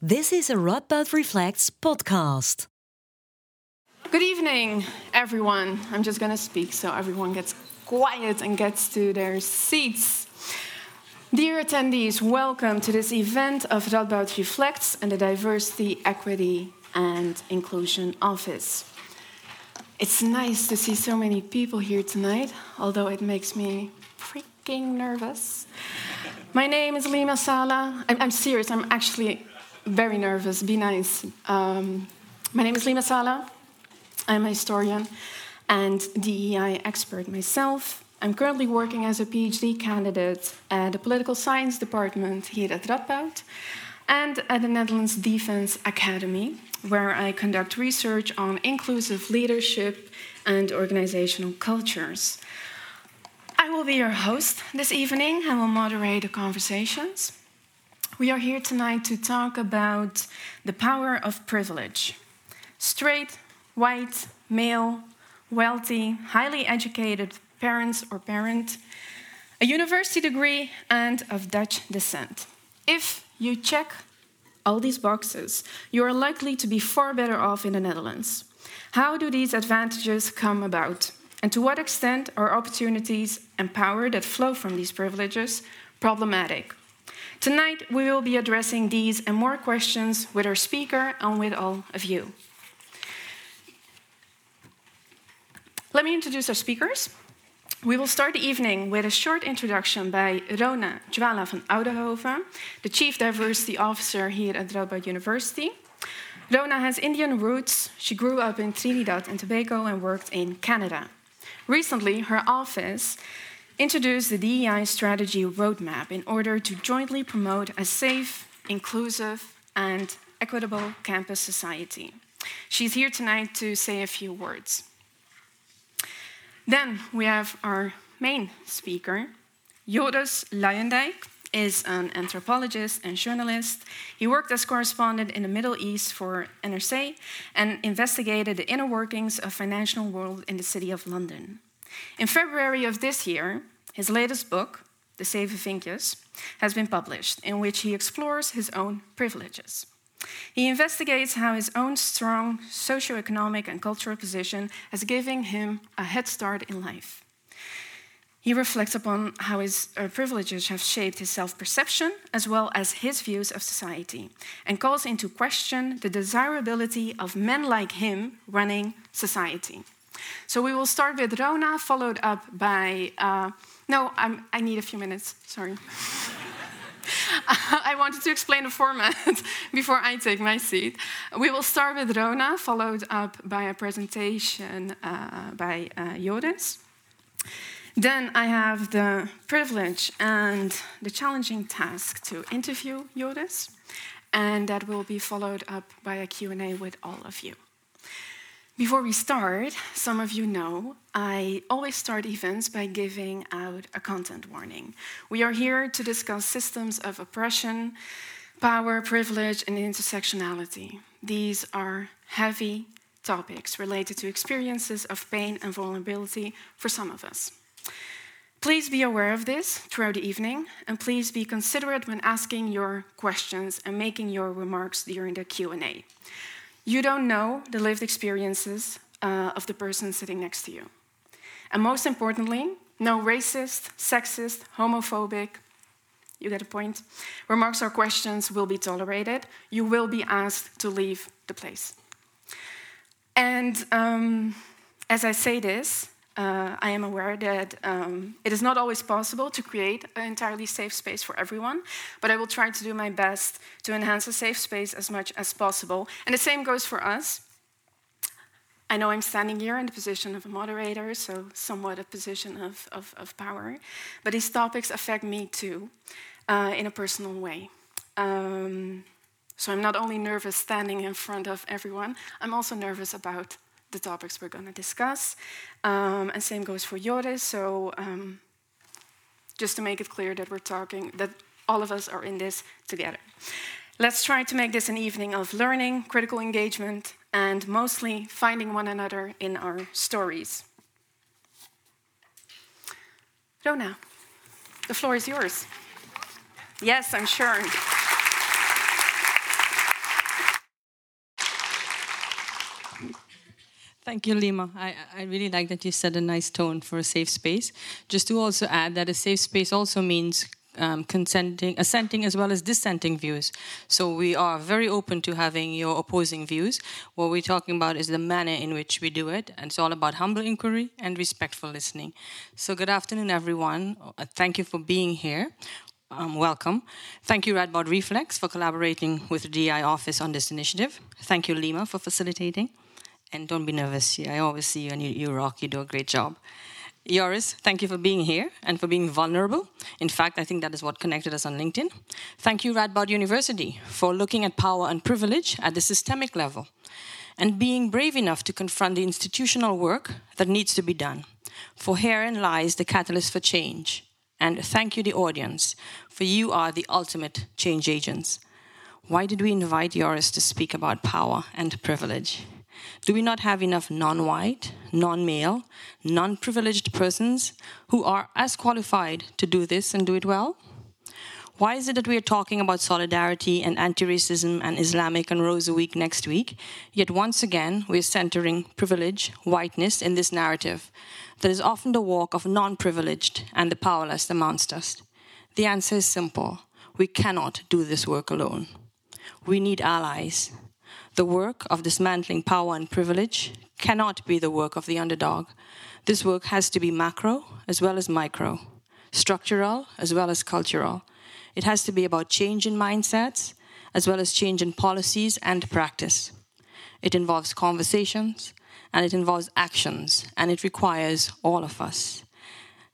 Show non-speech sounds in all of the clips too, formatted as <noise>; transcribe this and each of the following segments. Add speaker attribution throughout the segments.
Speaker 1: This is a Radboud Reflects podcast.
Speaker 2: Good evening, everyone. I'm just going to speak so everyone gets quiet and gets to their seats. Dear attendees, welcome to this event of Radboud Reflects and the Diversity, Equity and Inclusion Office. It's nice to see so many people here tonight, although it makes me freaking nervous. My name is Lima Sala. I'm, I'm serious, I'm actually very nervous. Be nice. Um, my name is Lima Sala. I'm a historian and DEI expert myself. I'm currently working as a PhD candidate at the Political Science Department here at Radboud and at the Netherlands Defense Academy, where I conduct research on inclusive leadership and organizational cultures. I will be your host this evening and will moderate the conversations. We are here tonight to talk about the power of privilege. Straight, white, male, wealthy, highly educated parents or parent, a university degree, and of Dutch descent. If you check all these boxes, you are likely to be far better off in the Netherlands. How do these advantages come about? And to what extent are opportunities and power that flow from these privileges problematic? Tonight, we will be addressing these and more questions with our speaker and with all of you. Let me introduce our speakers. We will start the evening with a short introduction by Rona Jualla van Oudenhoven, the Chief Diversity Officer here at Radboud University. Rona has Indian roots. She grew up in Trinidad and Tobago and worked in Canada. Recently, her office introduced the DEI strategy roadmap in order to jointly promote a safe, inclusive, and equitable campus society. She's here tonight to say a few words. Then we have our main speaker, Joris Luyendijk is an anthropologist and journalist. He worked as correspondent in the Middle East for NRC and investigated the inner workings of financial world in the city of London. In February of this year, his latest book, De Zeven Vinkjes, has been published, in which he explores his own privileges. He investigates how his own strong socioeconomic and cultural position has given him a head start in life. He reflects upon how his uh, privileges have shaped his self perception as well as his views of society, and calls into question the desirability of men like him running society. So we will start with Rona, followed up by. Uh, no, I'm, I need a few minutes, sorry. <laughs> I wanted to explain the format <laughs> before I take my seat. We will start with Rona, followed up by a presentation uh, by uh. Then I have the privilege and the challenging task to interview Joris, and that will be followed up by a Q&A with all of you. Before we start, some of you know I always start events by giving out a content warning. We are here to discuss systems of oppression, power, privilege, and intersectionality. These are heavy topics related to experiences of pain and vulnerability for some of us. Please be aware of this throughout the evening, and please be considerate when asking your questions and making your remarks during the Q&A. You don't know the lived experiences uh, of the person sitting next to you. And most importantly, no racist, sexist, homophobic, you get a point, remarks or questions will be tolerated. You will be asked to leave the place. And um, as I say this, uh, I am aware that um, it is not always possible to create an entirely safe space for everyone, but I will try to do my best to enhance a safe space as much as possible. And the same goes for us. I know I'm standing here in the position of a moderator, so somewhat a position of, of, of power, but these topics affect me too uh, in a personal way. Um, so I'm not only nervous standing in front of everyone, I'm also nervous about the topics we're going to discuss. Um, and same goes for Joris. So um, just to make it clear that we're talking, that all of us are in this together. Let's try to make this an evening of learning, critical engagement, and mostly finding one another in our stories. Rona, the floor is yours. Yes, I'm sure.
Speaker 3: Thank you, Lima. I, I really like that you set a nice tone for a safe space. Just to also add that a safe space also means um, consenting, assenting as well as dissenting views. So we are very open to having your opposing views. What we're talking about is the manner in which we do it, and it's all about humble inquiry and respectful listening. So good afternoon, everyone. Uh, thank you for being here. Um, welcome. Thank you, Radboud Reflects, for collaborating with the DI office on this initiative. Thank you, Lima, for facilitating. And don't be nervous. I always see you and you, you rock. You do a great job. Joris, thank you for being here and for being vulnerable. In fact, I think that is what connected us on LinkedIn. Thank you, Radboud University, for looking at power and privilege at the systemic level and being brave enough to confront the institutional work that needs to be done. For herein lies the catalyst for change. And thank you, the audience, for you are the ultimate change agents. Why did we invite Joris to speak about power and privilege? Do we not have enough non white, non male, non privileged persons who are as qualified to do this and do it well? Why is it that we are talking about solidarity and anti racism and Islamic and Rose Week next week, yet once again we're centering privilege, whiteness in this narrative that is often the walk of non privileged and the powerless amongst us? The answer is simple we cannot do this work alone. We need allies. The work of dismantling power and privilege cannot be the work of the underdog. This work has to be macro as well as micro, structural as well as cultural. It has to be about change in mindsets as well as change in policies and practice. It involves conversations and it involves actions and it requires all of us.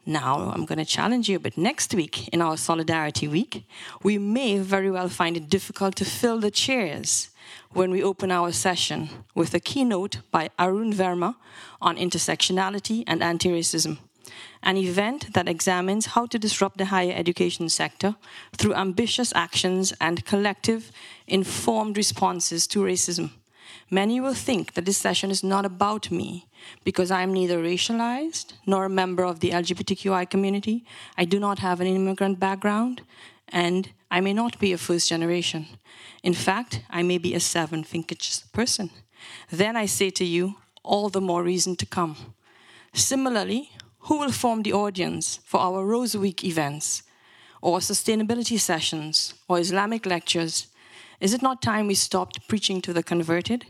Speaker 3: Now, I'm going to challenge you, but next week in our Solidarity Week, we may very well find it difficult to fill the chairs when we open our session with a keynote by Arun Verma on intersectionality and anti racism, an event that examines how to disrupt the higher education sector through ambitious actions and collective, informed responses to racism. Many will think that this session is not about me because I am neither racialized nor a member of the LGBTQI community. I do not have an immigrant background, and I may not be a first generation. In fact, I may be a seven vintage person. Then I say to you, all the more reason to come. Similarly, who will form the audience for our Rose Week events, or sustainability sessions, or Islamic lectures? Is it not time we stopped preaching to the converted?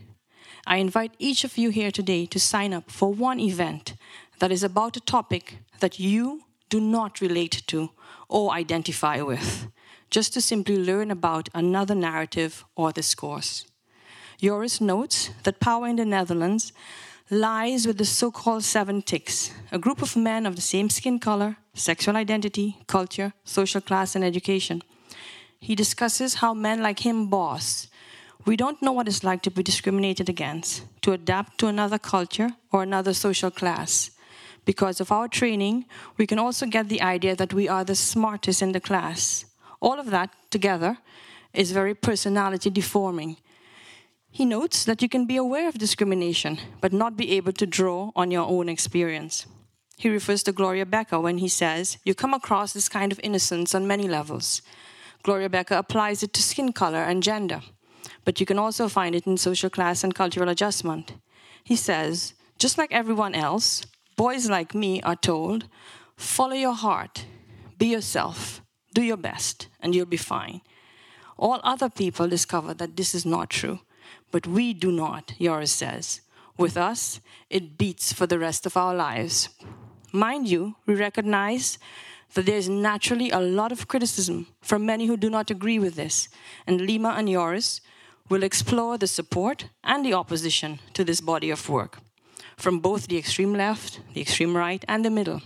Speaker 3: I invite each of you here today to sign up for one event that is about a topic that you do not relate to or identify with, just to simply learn about another narrative or discourse. Joris notes that power in the Netherlands lies with the so called seven ticks, a group of men of the same skin color, sexual identity, culture, social class, and education. He discusses how men like him boss. We don't know what it's like to be discriminated against, to adapt to another culture or another social class because of our training, we can also get the idea that we are the smartest in the class. All of that together is very personality deforming. He notes that you can be aware of discrimination, but not be able to draw on your own experience. He refers to Gloria Wekker when he says, You come across this kind of innocence on many levels. Gloria Wekker applies it to skin color and gender, but you can also find it in social class and cultural adjustment. He says, Just like everyone else, boys like me are told follow your heart, be yourself, do your best, and you'll be fine. All other people discover that this is not true, but we do not, Joris says. With us, it beats for the rest of our lives. Mind you, we recognize that there is naturally a lot of criticism from many who do not agree with this, and Lima and Joris will explore the support and the opposition to this body of work from both the extreme left, the extreme right, and the middle.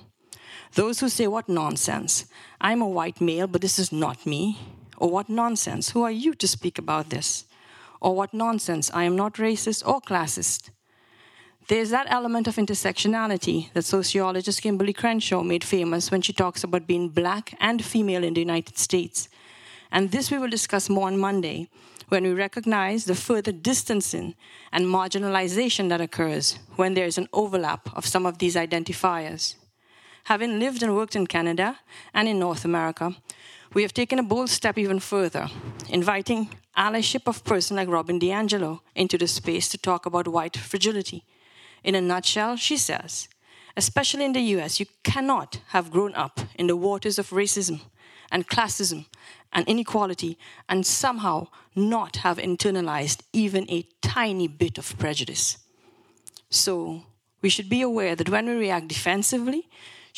Speaker 3: Those who say, What nonsense! I'm a white male, but this is not me. Or what nonsense! Who are you to speak about this? Or what nonsense! I am not racist or classist. There's that element of intersectionality that sociologist Kimberlé Crenshaw made famous when she talks about being black and female in the United States. And this we will discuss more on Monday when we recognize the further distancing and marginalization that occurs when there is an overlap of some of these identifiers. Having lived and worked in Canada and in North America, we have taken a bold step even further, inviting allyship of person like Robin DiAngelo into the space to talk about white fragility. In a nutshell, she says, especially in the US, you cannot have grown up in the waters of racism and classism and inequality and somehow not have internalized even a tiny bit of prejudice. So we should be aware that when we react defensively,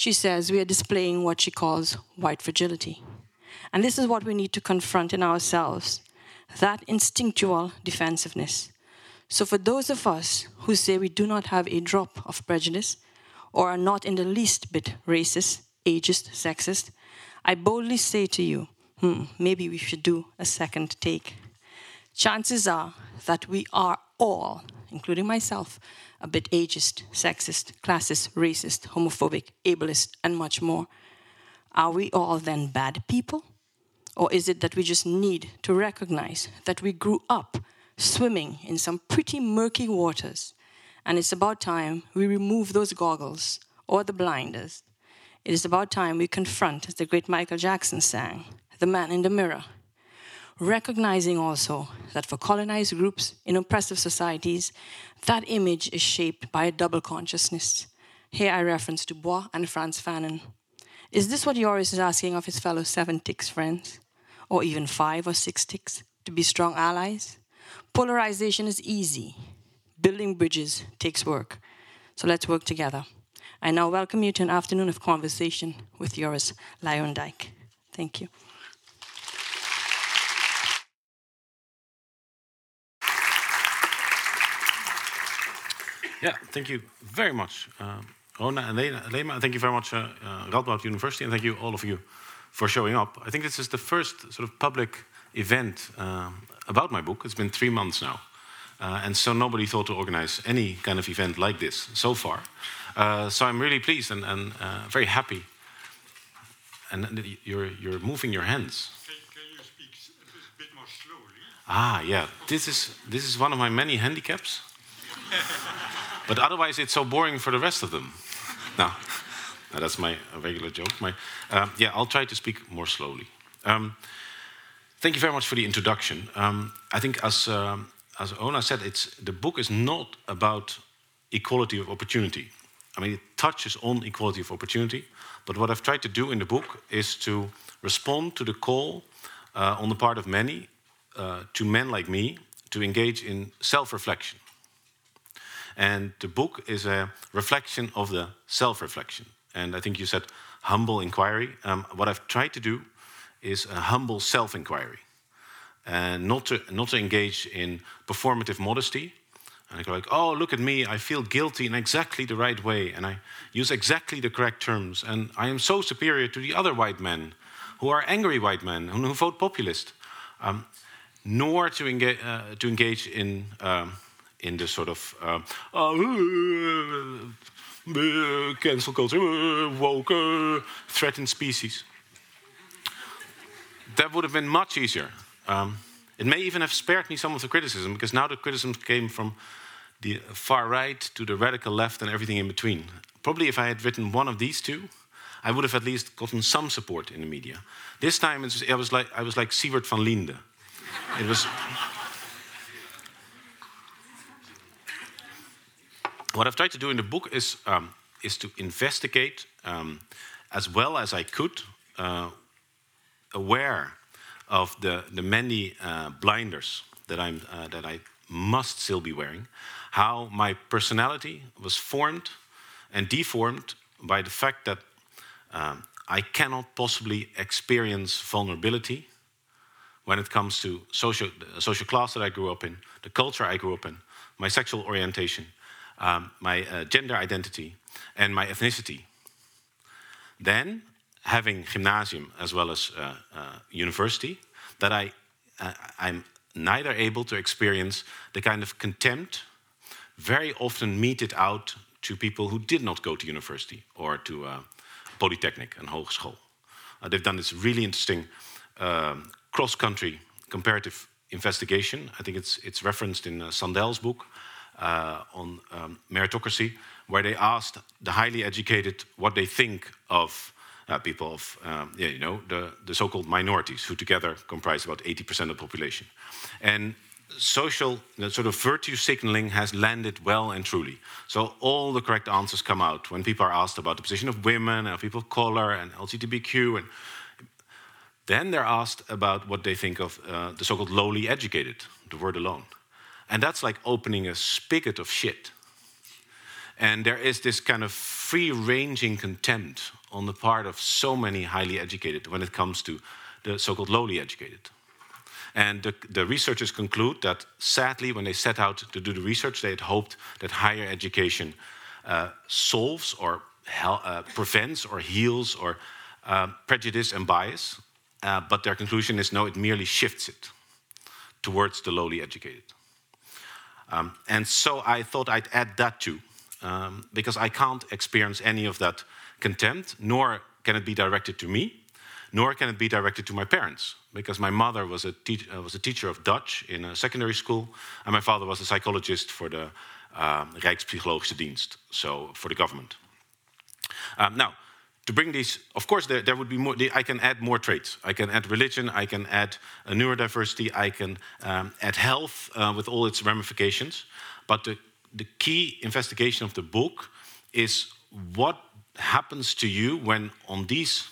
Speaker 3: she says we are displaying what she calls white fragility. And this is what we need to confront in ourselves that instinctual defensiveness. So, for those of us who say we do not have a drop of prejudice or are not in the least bit racist, ageist, sexist, I boldly say to you, hmm, maybe we should do a second take. Chances are that we are all, including myself, a bit ageist, sexist, classist, racist, homophobic, ableist, and much more. Are we all then bad people? Or is it that we just need to recognize that we grew up swimming in some pretty murky waters, and it's about time we remove those goggles or the blinders? It is about time we confront, as the great Michael Jackson sang, the man in the mirror recognizing also that for colonized groups in oppressive societies, that image is shaped by a double consciousness. Here I reference Du Bois and Frantz Fanon. Is this what Joris is asking of his fellow seven ticks friends? Or even five or six ticks to be strong allies? Polarization is easy. Building bridges takes work. So let's work together. I now welcome you to an afternoon of conversation with Joris Luyendijk. Thank you.
Speaker 4: Yeah, thank you very much, uh, Rona and Lima. Thank you very much, uh, uh, Radboud University, and thank you all of you for showing up. I think this is the first sort of public event um, about my book. It's been three months now. Uh, and so nobody thought to organize any kind of event like this so far. Uh, so I'm really pleased and, and uh, very happy. And you're, you're moving your hands.
Speaker 5: Can, can you speak a bit more slowly?
Speaker 4: Ah, yeah. This is, this is one of my many handicaps. <laughs> But otherwise, it's so boring for the rest of them. no, no that's my regular joke. My, uh, yeah, I'll try to speak more slowly. Um, thank you very much for the introduction. Um, I think, as, um, as Ona said, it's, the book is not about equality of opportunity. I mean, it touches on equality of opportunity, but what I've tried to do in the book is to respond to the call uh, on the part of many, uh, to men like me, to engage in self reflection. And the book is a reflection of the self reflection. And I think you said humble inquiry. Um, what I've tried to do is a humble self inquiry and not to, not to engage in performative modesty. And I go like, oh, look at me, I feel guilty in exactly the right way, and I use exactly the correct terms, and I am so superior to the other white men who are angry white men who, who vote populist. Um, nor to engage, uh, to engage in um, in the sort of uh, uh, cancel culture, uh, woke, uh, threatened species. That would have been much easier. Um, it may even have spared me some of the criticism, because now the criticism came from the far right to the radical left and everything in between. Probably if I had written one of these two, I would have at least gotten some support in the media. This time was, I, was like, I was like Sywert van Lienden. It was. What I've tried to do in the book is, um, is to investigate um, as well as I could, uh, aware of the, the many uh, blinders that, I'm, uh, that I must still be wearing, how my personality was formed and deformed by the fact that um, I cannot possibly experience vulnerability when it comes to social, the social class that I grew up in, the culture I grew up in, my sexual orientation, um, my uh, gender identity, and my ethnicity. Then, having gymnasium as well as uh, uh, university, that I, uh, I'm neither able to experience the kind of contempt very often meted out to people who did not go to university or to uh, polytechnic and hogeschool. Uh, they've done this really interesting um, cross-country comparative investigation. I think it's, it's referenced in Sandel's book, uh, on um, meritocracy, where they asked the highly educated what they think of uh, people of, um, yeah, you know, the, the so-called minorities, who together comprise about 80% of the population. And social sort of virtue signaling has landed well and truly. So all the correct answers come out when people are asked about the position of women and people of color and LGBTQ, and then they're asked about what they think of uh, the so-called lowly educated, the word alone, and that's like opening a spigot of shit. And there is this kind of free-ranging contempt on the part of so many highly educated when it comes to the so-called lowly educated. And the, the, researchers conclude that sadly, when they set out to do the research, they had hoped that higher education uh, solves or uh, prevents or heals or uh, prejudice and bias. Uh, but their conclusion is no, it merely shifts it towards the lowly educated. Um, and so I thought I'd add that too, um, because I can't experience any of that contempt, nor can it be directed to me, nor can it be directed to my parents because my mother was a, uh, was a teacher of Dutch in a secondary school, and my father was a psychologist for the uh, Rijkspsychologische Dienst, so for the government. Um, now, to bring these, of course, there, there, would be more. I can add more traits. I can add religion. I can add uh, neurodiversity. I can um, add health uh, with all its ramifications. But the, the key investigation of the book is what happens to you when, on these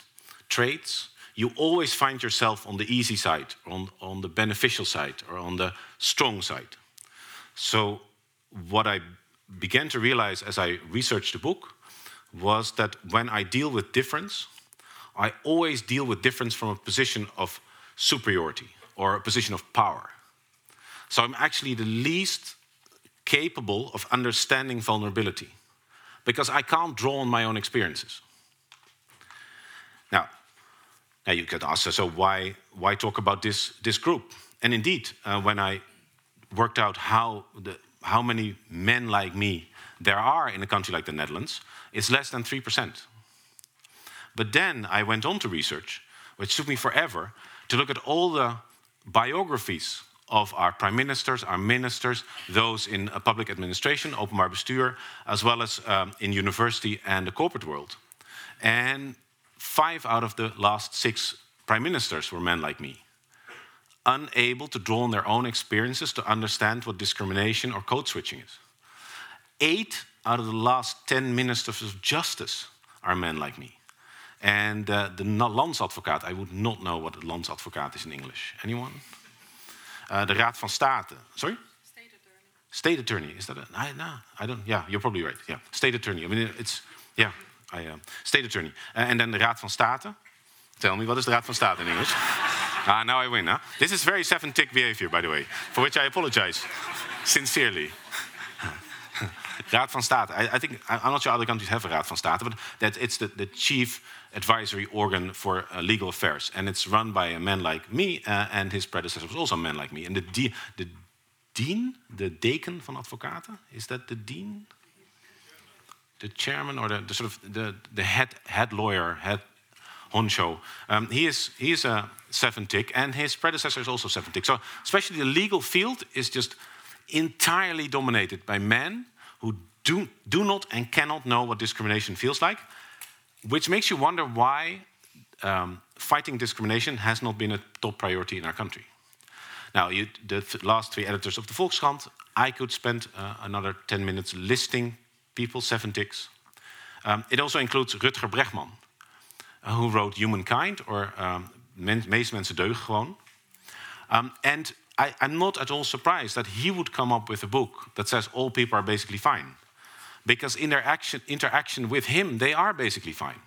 Speaker 4: traits, you always find yourself on the easy side, on, on the beneficial side, or on the strong side. So, what I began to realize as I researched the book was that when I deal with difference, I always deal with difference from a position of superiority or a position of power. So, I'm actually the least capable of understanding vulnerability because I can't draw on my own experiences. Now, now you could ask, so why, why talk about this, this group? And indeed, uh, when I worked out how, the, how many men like me there are in a country like the Netherlands, is less than 3%. But then I went on to research, which took me forever, to look at all the biographies of our prime ministers, our ministers, those in public administration, openbaar bestuur, as well as um, in university and the corporate world. And five out of the last six prime ministers were men like me, unable to draw on their own experiences to understand what discrimination or code switching is. Eight out of the last 10 ministers of justice are men like me. And uh, the landsadvocaat, I would not know what a landsadvocaat is in English. Anyone? Uh, the Raad van State. Sorry?
Speaker 2: State attorney.
Speaker 4: State attorney. Is that a. I, no, I don't. Yeah, you're probably right. Yeah. State attorney. I mean, it's. Yeah. I, uh, state attorney. Uh, and then the Raad van State. Tell me, what is the Raad van State in English? <laughs> ah, now I win, huh? This is very seven tick behavior, by the way, for which I apologize sincerely. Raad van State. I, I, think I'm not sure other countries have a Raad van State, but that it's the, the chief advisory organ for uh, legal affairs, and it's run by a man like me, uh, and his predecessor was also a man like me. And the, the dean, the deken van advocaten, is that the dean? the chairman or the, the sort of the, the head head lawyer, head honcho. Um, he is he is a seven tick, and his predecessor is also seven tick. So especially the legal field is just entirely dominated by men who do do not and cannot know what discrimination feels like, which makes you wonder why um, fighting discrimination has not been a top priority in our country. Now, you, the th last three editors of the Volkskrant, I could spend uh, another 10 minutes listing people, seven ticks. Um, it also includes Rutger Bregman, uh, who wrote Humankind, or um, Meeste mensen deugen gewoon. Um, and I, I'm not at all surprised that he would come up with a book that says all people are basically fine. Because in their action, interaction with him, they are basically fine.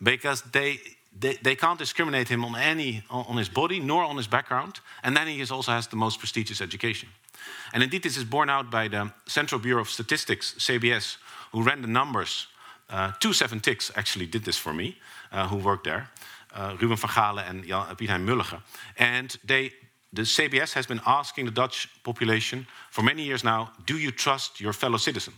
Speaker 4: Because they, they, they can't discriminate him on, any, on his body nor on his background. And then he also has the most prestigious education. And indeed, this is borne out by the Central Bureau of Statistics, CBS, who ran the numbers. Uh, two seven ticks actually did this for me, uh, who worked there. Uh, Ruben van Gaalen and Jan, Pietijn Mulligen. And they, the CBS has been asking the Dutch population for many years now, do you trust your fellow citizen?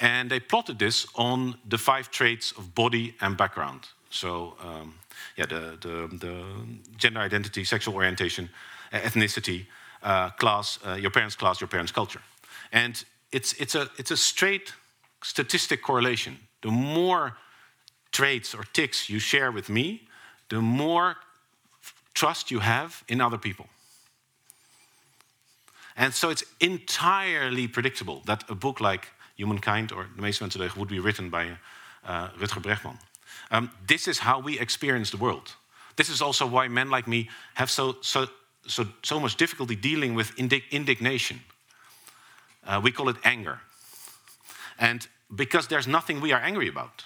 Speaker 4: And they plotted this on the five traits of body and background. So, um, yeah, the, the, the, gender identity, sexual orientation, ethnicity, uh, class, uh, your parents' class, your parents' culture. And it's, it's, a, it's a straight statistic correlation. The more traits or ticks you share with me, the more trust you have in other people. And so it's entirely predictable that a book like Humankind or De meeste mensen deugen would be written by uh, Rutger Bregman. Um, this is how we experience the world. This is also why men like me have so, so, so, so much difficulty dealing with indig indignation. Uh, we call it anger. And because there's nothing we are angry about.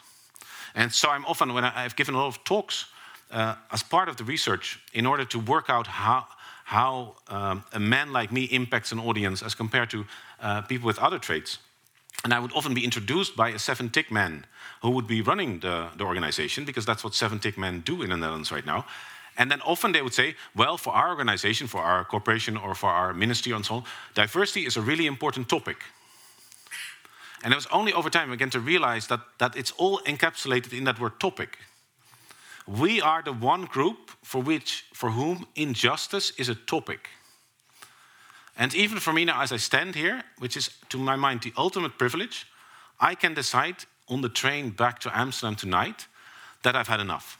Speaker 4: And so I'm often, when I, have given a lot of talks uh, as part of the research, in order to work out how, how um, a man like me impacts an audience as compared to uh, people with other traits. And I would often be introduced by a seven tick man who would be running the, the organization, because that's what seven tick men do in the Netherlands right now. And then often they would say, well, for our organization, for our corporation, or for our ministry, and so on, diversity is a really important topic. And it was only over time began to realize that, that it's all encapsulated in that word topic. We are the one group for which, for whom injustice is a topic. And even for me now, as I stand here, which is to my mind the ultimate privilege, I can decide on the train back to Amsterdam tonight that I've had enough.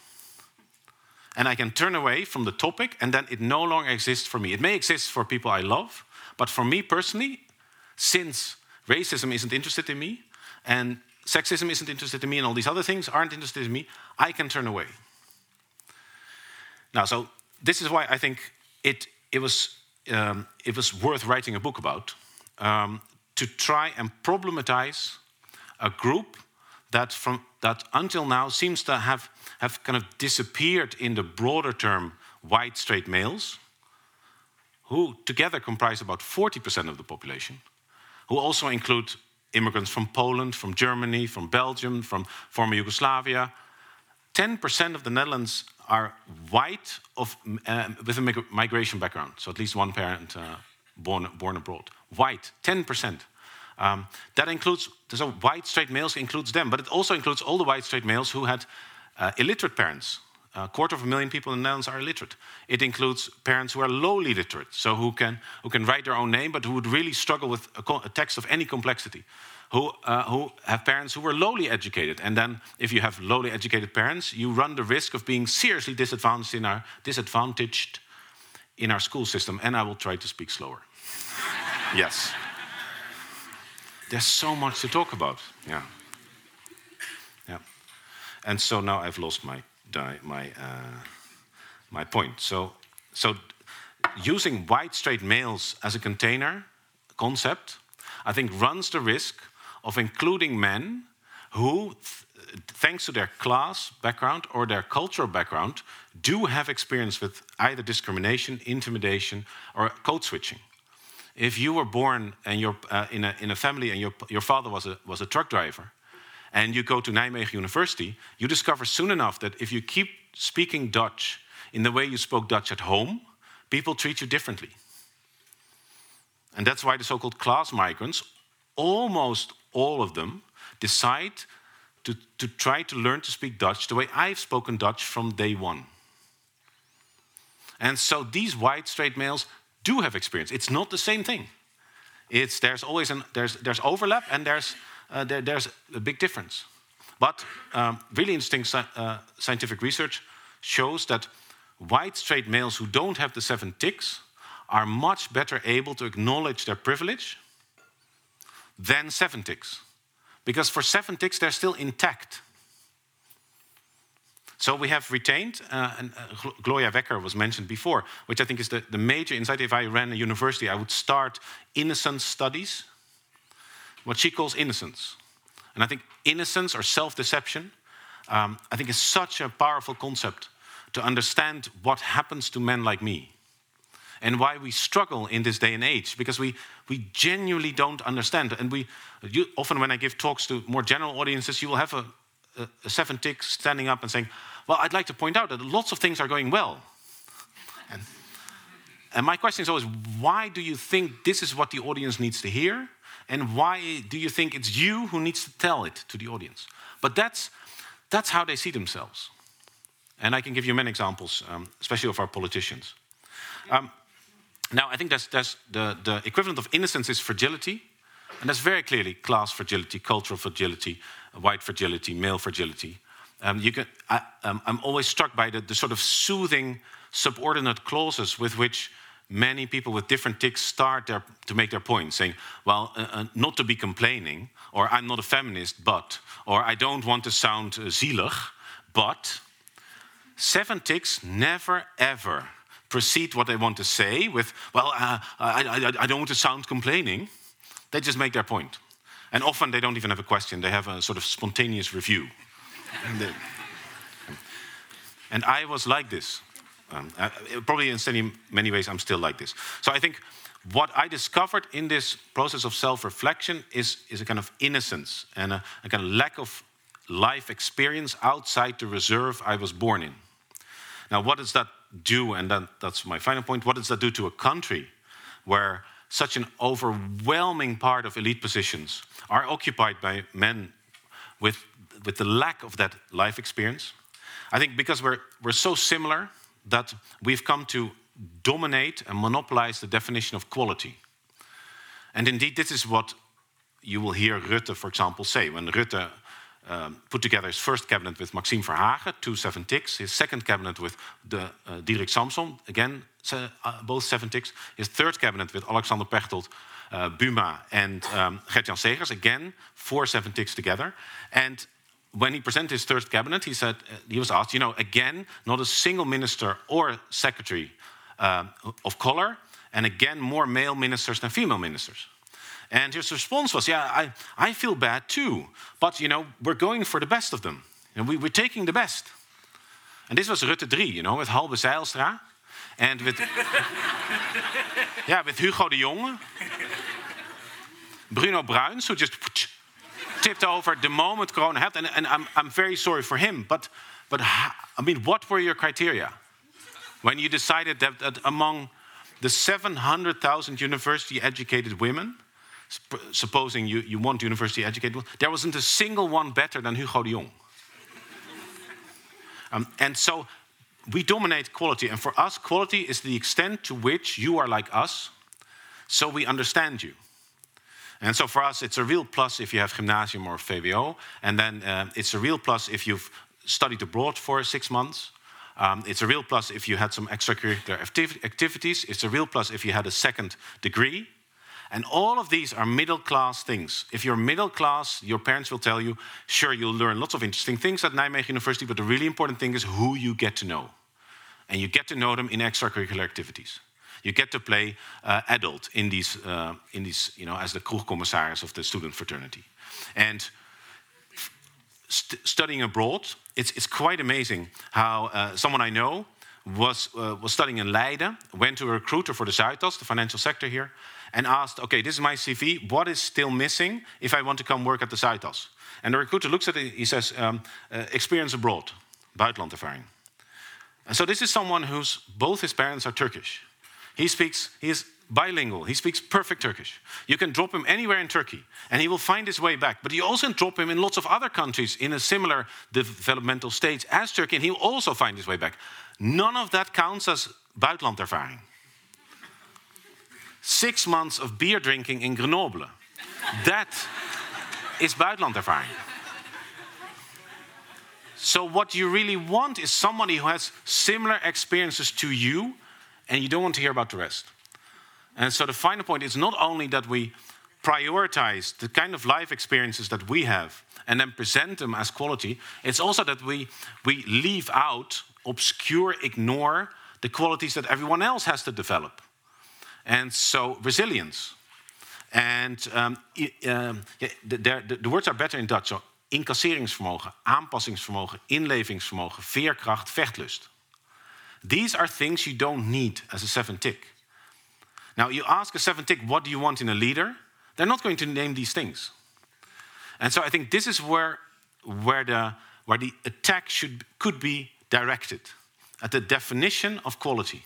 Speaker 4: And I can turn away from the topic, and then it no longer exists for me. It may exist for people I love, but for me personally, since racism isn't interested in me, and sexism isn't interested in me, and all these other things aren't interested in me, I can turn away. Now, so this is why I think it, it, was, um, it was worth writing a book about um, to try and problematize a group that, from, that until now seems to have, have kind of disappeared in the broader term white straight males, who together comprise about 40% of the population who also include immigrants from Poland, from Germany, from Belgium, from former Yugoslavia. 10% of the Netherlands are white of, uh, with a migration background, so at least one parent uh, born, born abroad. White, 10%. Um, that includes, so white straight males includes them, but it also includes all the white straight males who had uh, illiterate parents, a quarter of a million people in the Netherlands are illiterate. It includes parents who are lowly literate, so who can, who can write their own name, but who would really struggle with a, a text of any complexity. Who, uh, who have parents who were lowly educated. And then, if you have lowly educated parents, you run the risk of being seriously disadvantaged in our, disadvantaged in our school system. And I will try to speak slower. <laughs> yes. There's so much to talk about. Yeah. Yeah. And so now I've lost my my, uh, my point. So, so using white straight males as a container concept, I think runs the risk of including men who, thanks to their class background or their cultural background, do have experience with either discrimination, intimidation, or code switching. If you were born and you're uh, in, a, in a family and your, your father was a, was a truck driver, and you go to Nijmegen University, you discover soon enough that if you keep speaking Dutch in the way you spoke Dutch at home, people treat you differently. And that's why the so called class migrants, almost all of them, decide to, to try to learn to speak Dutch the way I've spoken Dutch from day one. And so these white straight males do have experience. It's not the same thing. It's, there's always an, there's, there's overlap and there's uh, there, there's a big difference. But um, really interesting uh, scientific research shows that white straight males who don't have the seven ticks are much better able to acknowledge their privilege than seven ticks. Because for seven ticks, they're still intact. So we have retained, uh, and uh, Gloria Wekker was mentioned before, which I think is the, the major insight. If I ran a university, I would start innocence studies what she calls innocence. And I think innocence or self deception, um, I think is such a powerful concept to understand what happens to men like me and why we struggle in this day and age because we, we genuinely don't understand. And we you, often, when I give talks to more general audiences, you will have a, a, a seven tick standing up and saying, Well, I'd like to point out that lots of things are going well. And, and my question is always, why do you think this is what the audience needs to hear? And why do you think it's you who needs to tell it to the audience? But that's, that's how they see themselves. And I can give you many examples, um, especially of our politicians. Um, now, I think that's, that's the, the equivalent of innocence is fragility. And that's very clearly class fragility, cultural fragility, white fragility, male fragility. Um, you can, I, am um, always struck by the, the, sort of soothing subordinate clauses with which many people with different ticks start their, to make their point, saying, well, uh, uh, not to be complaining, or I'm not a feminist, but, or I don't want to sound uh, zielig, but seven ticks never ever proceed what they want to say with, well, uh, I, I, I don't want to sound complaining. They just make their point. And often they don't even have a question, they have a sort of spontaneous review. and, the, and I was like this. Um, uh, probably in many ways, I'm still like this. So I think what I discovered in this process of self reflection is, is a kind of innocence and a, a kind of lack of life experience outside the reserve I was born in. Now, what does that do? And then that's my final point. What does that do to a country where such an overwhelming part of elite positions are occupied by men with, with the lack of that life experience? I think because we're, we're so similar that we've come to dominate and monopolize the definition of quality. And indeed, this is what you will hear Rutte, for example, say. When Rutte um, put together his first cabinet with Maxime Verhagen, two seven ticks. His second cabinet with the, uh, Diederik Samsom, again, uh, both seven ticks. His third cabinet with Alexander Pechtold, uh, Buma, and um, Gert-Jan Segers, again, four seven ticks together. And when he presented his third cabinet, he said, uh, he was asked, you know, again, not a single minister or secretary uh, of color, and again, more male ministers than female ministers. And his response was, Yeah, I, I feel bad too. But, you know, we're going for the best of them. And we, we're taking the best. And this was Rutte 3, you know, with Halbe Zijlstra. And with, <laughs> yeah, with Hugo de Jonge. Bruno Bruins, who just <laughs> tipped over the moment Corona happened. And, and I'm, I'm very sorry for him. But, but I mean, what were your criteria? When you decided that, that among the 700,000 university educated women, supposing you, you want university educated, there wasn't a single one better than Hugo de Jong. um, and so we dominate quality. And for us, quality is the extent to which you are like us, so we understand you. And so for us, it's a real plus if you have gymnasium or VWO. And then uh, it's a real plus if you've studied abroad for six months. Um, it's a real plus if you had some extracurricular activ activities. It's a real plus if you had a second degree. And all of these are middle class things. If you're middle class, your parents will tell you, sure, you'll learn lots of interesting things at Nijmegen University, but the really important thing is who you get to know. And you get to know them in extracurricular activities. You get to play uh, adult in these, uh, in these, you know, as the kroegcommissaris of the student fraternity. And st studying abroad, it's, it's quite amazing how uh, someone I know was, uh, was studying in Leiden, went to a recruiter for the Zuidas, the financial sector here, and asked, okay, this is my CV. What is still missing if I want to come work at the Zuidas? And the recruiter looks at it, he says, um, uh, experience abroad, buitenlandervaring. And so this is someone whose both his parents are Turkish. He speaks, he is bilingual, he speaks perfect Turkish. You can drop him anywhere in Turkey and he will find his way back. But you also drop him in lots of other countries in a similar developmental stage as Turkey and he will also find his way back. None of that counts as buitenlandervaring six months of beer drinking in Grenoble. that is buitenlandervaring. So, what you really want is somebody who has similar experiences to you, and you don't want to hear about the rest. And so, the final point is not only that we prioritize the kind of life experiences that we have and then present them as quality, it's also that we, we leave out, obscure, ignore the qualities that everyone else has to develop. And so resilience. And um, um, the, the, the, words are better in Dutch. So incasseringsvermogen, aanpassingsvermogen, inlevingsvermogen, veerkracht, vechtlust. These are things you don't need as a seven tick. Now, you ask a seven tick, what do you want in a leader? They're not going to name these things. And so I think this is where, where, the, where the attack should, could be directed at the definition of quality.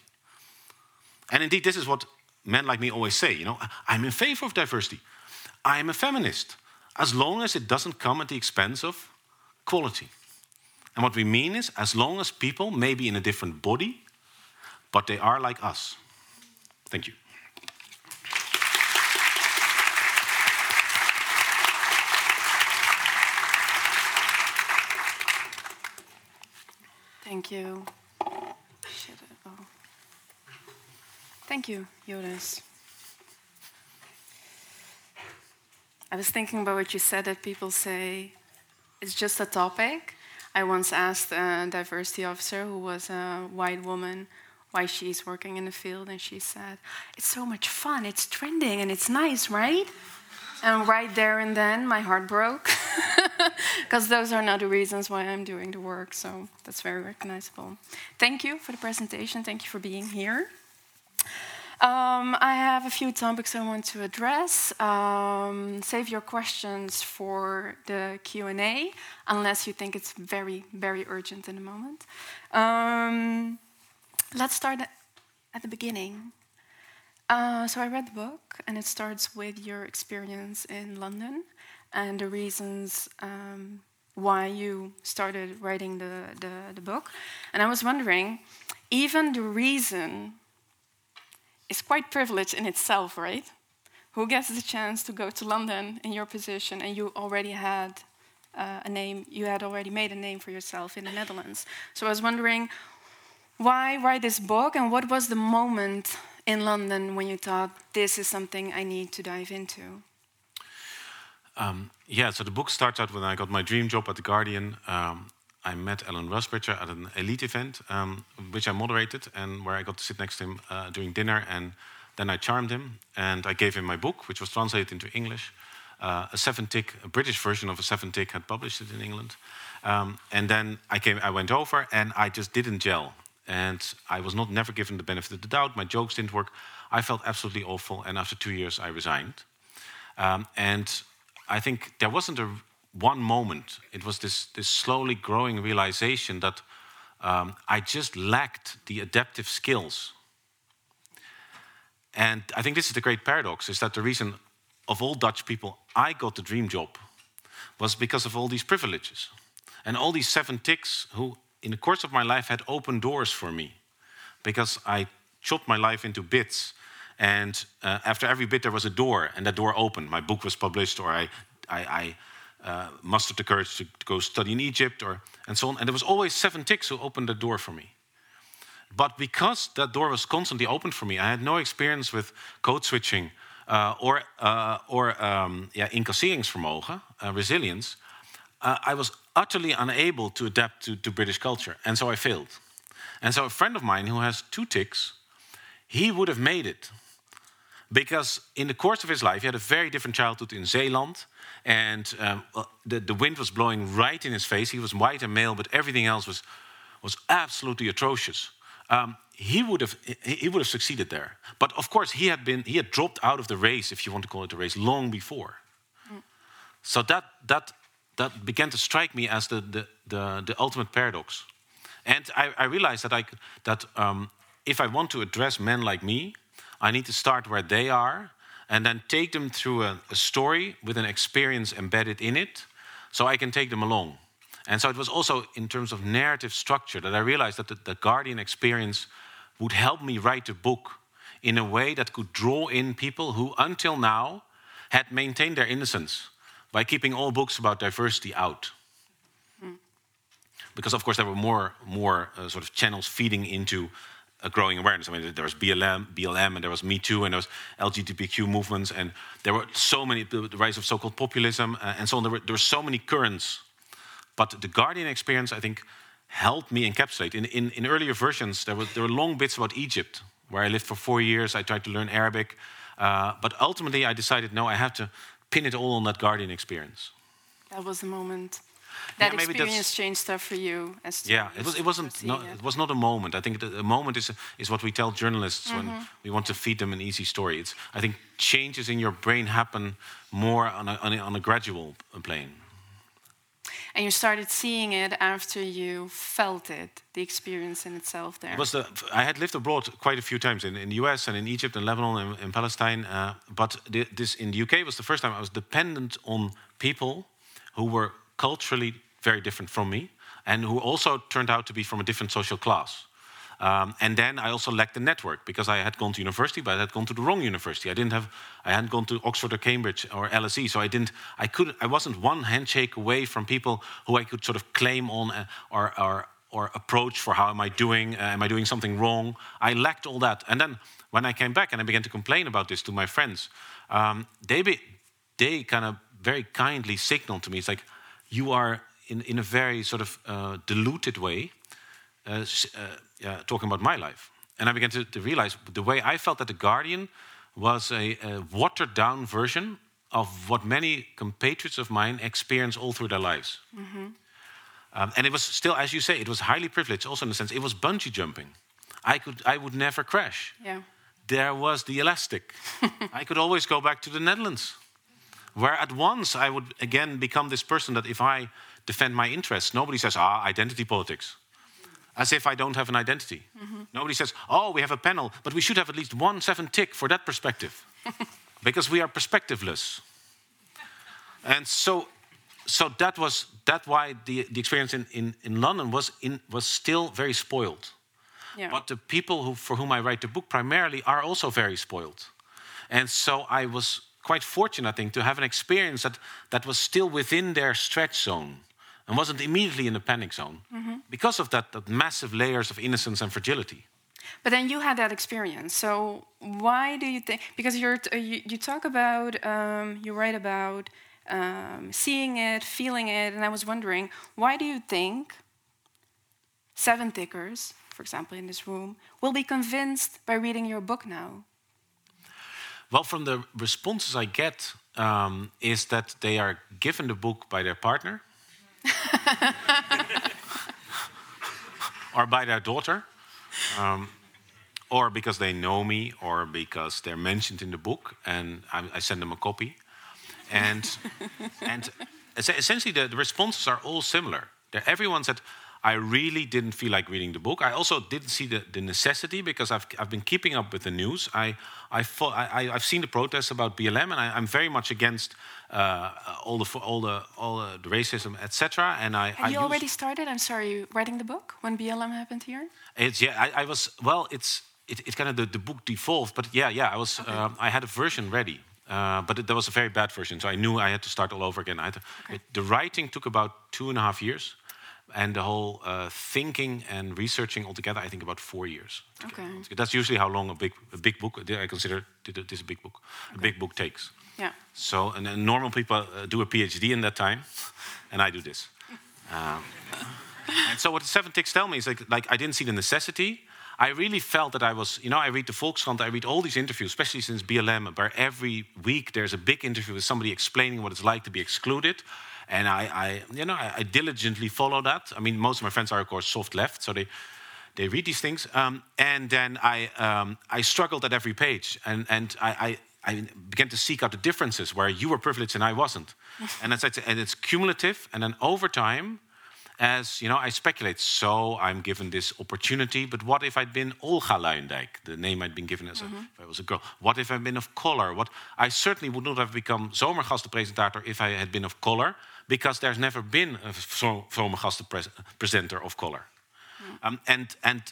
Speaker 4: And indeed, this is what men like me always say, you know, I'm in favor of diversity. I'm a feminist, as long as it doesn't come at the expense of quality. And what we mean is, as long as people may be in a different body, but they are like us. Thank you.
Speaker 2: Thank you. Thank you, Jonas. I was thinking about what you said that people say it's just a topic. I once asked a diversity officer who was a white woman why she's working in the field, and she said, It's so much fun, it's trending, and it's nice, right? And right there and then, my heart broke. <laughs> Because those are not the reasons why I'm doing the work, so that's very recognizable. Thank you for the presentation, thank you for being here. Um, I have a few topics I want to address. Um, save your questions for the Q&A, unless you think it's very, very urgent in the moment. Um, let's start at the beginning. Uh, so I read the book, and it starts with your experience in London and the reasons um, why you started writing the, the, the book. And I was wondering, even the reason is quite privileged in itself, right? Who gets the chance to go to London in your position and you already had uh, a name, you had already made a name for yourself in the Netherlands. So I was wondering, why write this book and what was the moment in London when you thought this is something I need to dive into?
Speaker 4: Um, yeah, so the book starts out when I got my dream job at The Guardian. Um, I met Alan Rusbridger at an elite event, um, which I moderated, and where I got to sit next to him uh, during dinner. And then I charmed him, and I gave him my book, which was translated into English. Uh, a seven tick, a British version of a seven tick had published it in England. Um, and then I came, I went over, and I just didn't gel. And I was not never given the benefit of the doubt. My jokes didn't work. I felt absolutely awful, and after two years, I resigned. Um, and I think there wasn't a one moment. It was this, this slowly growing realization that um, I just lacked the adaptive skills. And I think this is the great paradox is that the reason of all Dutch people I got the dream job was because of all these privileges. And all these seven ticks who, in the course of my life, had opened doors for me because I chopped my life into bits. And uh, after every bit, there was a door, and that door opened. My book was published, or I, I, I uh, mustered the courage to, to, go study in Egypt, or and so on. And there was always seven ticks who opened the door for me. But because that door was constantly open for me, I had no experience with code switching uh, or uh, or um, yeah, incasseringsvermogen, uh, resilience. Uh, I was utterly unable to adapt to, to British culture, and so I failed. And so a friend of mine who has two ticks, he would have made it because in the course of his life, he had a very different childhood in Zeeland, and um, the, the wind was blowing right in his face. He was white and male, but everything else was, was absolutely atrocious. Um, he would have he would have succeeded there, but of course he had been he had dropped out of the race, if you want to call it a race, long before. Mm. So that that that began to strike me as the the the, the ultimate paradox, and I, I realized that I that um, if I want to address men like me, I need to start where they are and then take them through a, a, story with an experience embedded in it so I can take them along. And so it was also in terms of narrative structure that I realized that the, the Guardian experience would help me write a book in a way that could draw in people who until now had maintained their innocence by keeping all books about diversity out. Mm. Because, of course, there were more, more uh, sort of channels feeding into a growing awareness. I mean, there was BLM, BLM, and there was Me Too, and there was LGBTQ movements, and there were so many the rise of so-called populism, uh, and so on. There were, there were so many currents, but the Guardian experience, I think, helped me encapsulate. In, in, in earlier versions, there were, there were long bits about Egypt, where I lived for four years. I tried to learn Arabic, uh, but ultimately, I decided no, I have to pin it all on that Guardian experience.
Speaker 2: That was the moment that
Speaker 4: yeah,
Speaker 2: experience changed stuff for you as
Speaker 4: yeah it was it wasn't not, it. it was not a moment i think the, a moment is is what we tell journalists mm -hmm. when mm-hmm. we want to feed them an easy story it's i think changes in your brain happen more on a, on a, on a gradual plane
Speaker 2: and you started seeing it after you felt it, the experience in itself there.
Speaker 4: It was the, I had lived abroad quite a few times in, in the US and in Egypt and Lebanon and in Palestine. Uh, but the, this in the UK was the first time I was dependent on people who were culturally very different from me, and who also turned out to be from a different social class. Um, and then I also lacked the network because I had gone to university, but I had gone to the wrong university. I didn't have, I hadn't gone to Oxford or Cambridge or LSE, so I didn't, I could, I wasn't one handshake away from people who I could sort of claim on uh, or, or or approach for how am I doing? Uh, am I doing something wrong? I lacked all that. And then when I came back and I began to complain about this to my friends, um, they be, they kind of very kindly signaled to me, it's like you are in in a very sort of uh, diluted way uh, uh, yeah, talking about my life. And I began to, to realize the way I felt that the Guardian was a, a watered down version of what many compatriots of mine experience all through their lives. Um, and it was still, as you say, it was highly privileged, also in the sense it was bungee jumping. I, could, I would never crash.
Speaker 2: Yeah.
Speaker 4: There was the elastic. <laughs> I could always go back to the Netherlands, where at once I would again become this person that if I defend my interests, nobody says, ah, identity politics. As if I don't have an identity. Nobody says, oh, we have a panel, but we should have at least one seven tick for that perspective. <laughs> because we are perspectiveless. And so, so that was that why the, the experience in, in, in London was, in, was still very spoiled.
Speaker 2: Yeah.
Speaker 4: But the people who, for whom I write the book primarily are also very spoiled. And so I was quite fortunate, I think, to have an experience that, that was still within their stretch zone and wasn't immediately in the panic zone because of that, that massive layers of innocence and fragility.
Speaker 2: But then you had that experience. So why do you think? Because you're t- you, you talk about um, you write about um, seeing it, feeling it, and I was wondering why do you think seven thickers, for example, in this room, will be convinced by reading your book now?
Speaker 4: Well, from the responses I get, um, is that they are given the book by their partner <laughs> or by their daughter, um, or because they know me, or because they're mentioned in the book, and I, I send them a copy. And and essentially, the, the responses are all similar. They're, everyone said, "I really didn't feel like reading the book." I also didn't see the, the necessity because I've I've been keeping up with the news. I I, fo- I I- I've seen the protests about BLM, and I, I'm very much against uh, all the all the all the, the racism, etc. And I
Speaker 2: Have
Speaker 4: I
Speaker 2: you already started? I'm sorry, writing the book when BLM happened here.
Speaker 4: it's yeah. I, I was well. It's it, it's kind of the, the book devolved, but yeah, yeah. I was um, I had a version ready, uh, but it, that was a very bad version, so I knew I had to start all over again. To, it, the writing took about two and a half years, and the whole uh, thinking and researching altogether, I think about four years.
Speaker 2: Okay.
Speaker 4: That's usually how long a big a big book. I consider this a big book. A big book takes.
Speaker 2: Yeah.
Speaker 4: So, and then normal people uh, do a PhD in that time, <laughs> and I do this. <laughs> Um, and so, what the seven ticks tell me is like, like I didn't see the necessity. I really felt that I was, you know, I read the Volkskrant, I read all these interviews, especially since BLM, where every week there's a big interview with somebody explaining what it's like to be excluded. And I, I you know, I, I diligently follow that. I mean, most of my friends are, of course, soft left, so they, they read these things. Um, and then I, um, I struggled at every page, and, and I, I, I began to seek out the differences where you were privileged and I wasn't. <laughs> and, it's, and it's cumulative, and then over time, as you know, I speculate. So I'm given this opportunity, but what if I'd been Olga Luyendijk, the name I'd been given as a, if I was a girl? What if I'd been of color? What I certainly would not have become zomergastenpresentator if I had been of color, because there's never been a zo- presenter of color. Um, and and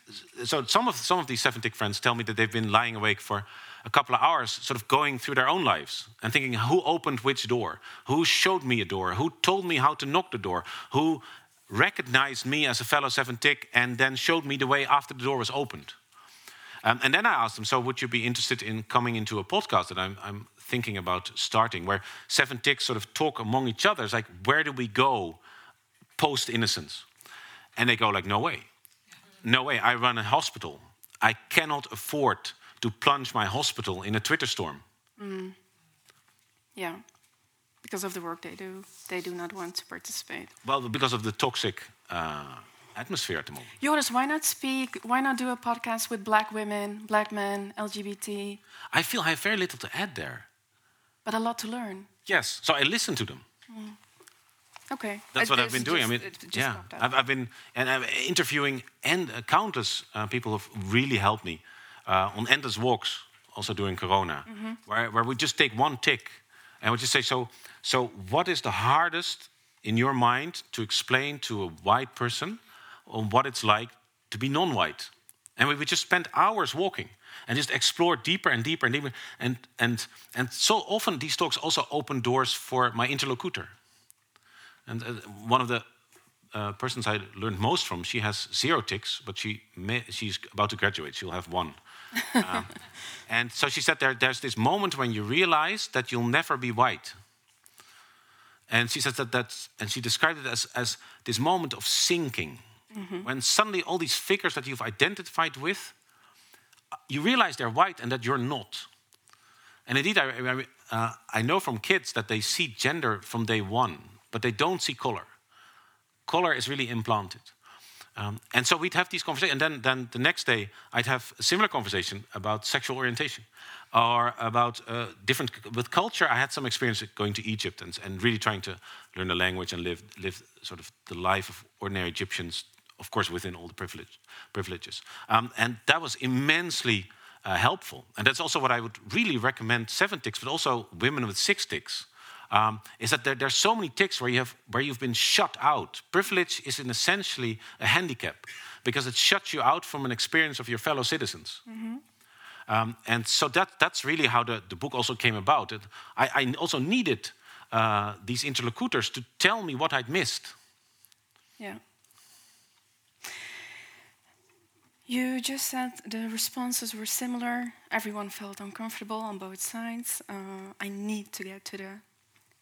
Speaker 4: so some of some of these seven tick friends tell me that they've been lying awake for a couple of hours, sort of going through their own lives and thinking, who opened which door? Who showed me a door? Who told me how to knock the door? Who recognized me as a fellow seven tick and then showed me the way after the door was opened? Um, and then I asked them, so would you be interested in coming into a podcast that I'm, I'm thinking about starting, where seven ticks sort of talk among each other? It's like, where do we go post innocence? And they go like, no way. No way. I run a hospital. I cannot afford to plunge my hospital in a Twitter storm.
Speaker 2: Yeah. Because of the work they do, they do not want to participate.
Speaker 4: Well, because of the toxic uh, atmosphere at the moment.
Speaker 2: Joris, why not speak? Why not do a podcast with black women, black men, LGBT,
Speaker 4: I feel I have very little to add there.
Speaker 2: But a lot to learn?
Speaker 4: Yes. So I listen to them.
Speaker 2: Okay.
Speaker 4: That's
Speaker 2: It
Speaker 4: what I've been doing. I mean, yeah. I've, I've been and I'm interviewing and uh, countless uh, people have really helped me uh, on endless walks, also during Corona,
Speaker 2: Mm-hmm.
Speaker 4: where where we just take one tick and we just say, so so what is the hardest in your mind to explain to a white person on what it's like to be non-white? And we would just spend hours walking and just explore deeper and deeper and deeper. And and and so often these talks also open doors for my interlocutor. And uh, one of the uh, persons I learned most from, she has zero ticks, but she may, she's about to graduate. She'll have one. <laughs> um, and so she said there, there's this moment when you realize that you'll never be white. And she says that that's, and she described it as, as this moment of sinking, mm-hmm. when suddenly all these figures that you've identified with, you realize they're white and that you're not. And indeed, I, I, uh, I know from kids that they see gender from day one, but they don't see color. Color is really implanted. Um, and so we'd have these conversations, and then, then the next day I'd have a similar conversation about sexual orientation or about uh, different with culture. I had some experience going to Egypt and, and really trying to learn the language and live live sort of the life of ordinary Egyptians, of course within all the privilege, privileges. Um, and that was immensely uh, helpful. And that's also what I would really recommend seven ticks, but also women with six ticks. Um, is that there, there's so many ticks where you have where you've been shut out. Privilege is in essentially a handicap because it shuts you out from an experience of your fellow citizens. Mm -hmm. um, and so that, that's really how the, the book also came about. It, I, I, also needed uh, these interlocutors to tell me what I'd missed.
Speaker 2: Yeah. You just said the responses were similar. Everyone felt uncomfortable on both sides. Uh, I need to get to the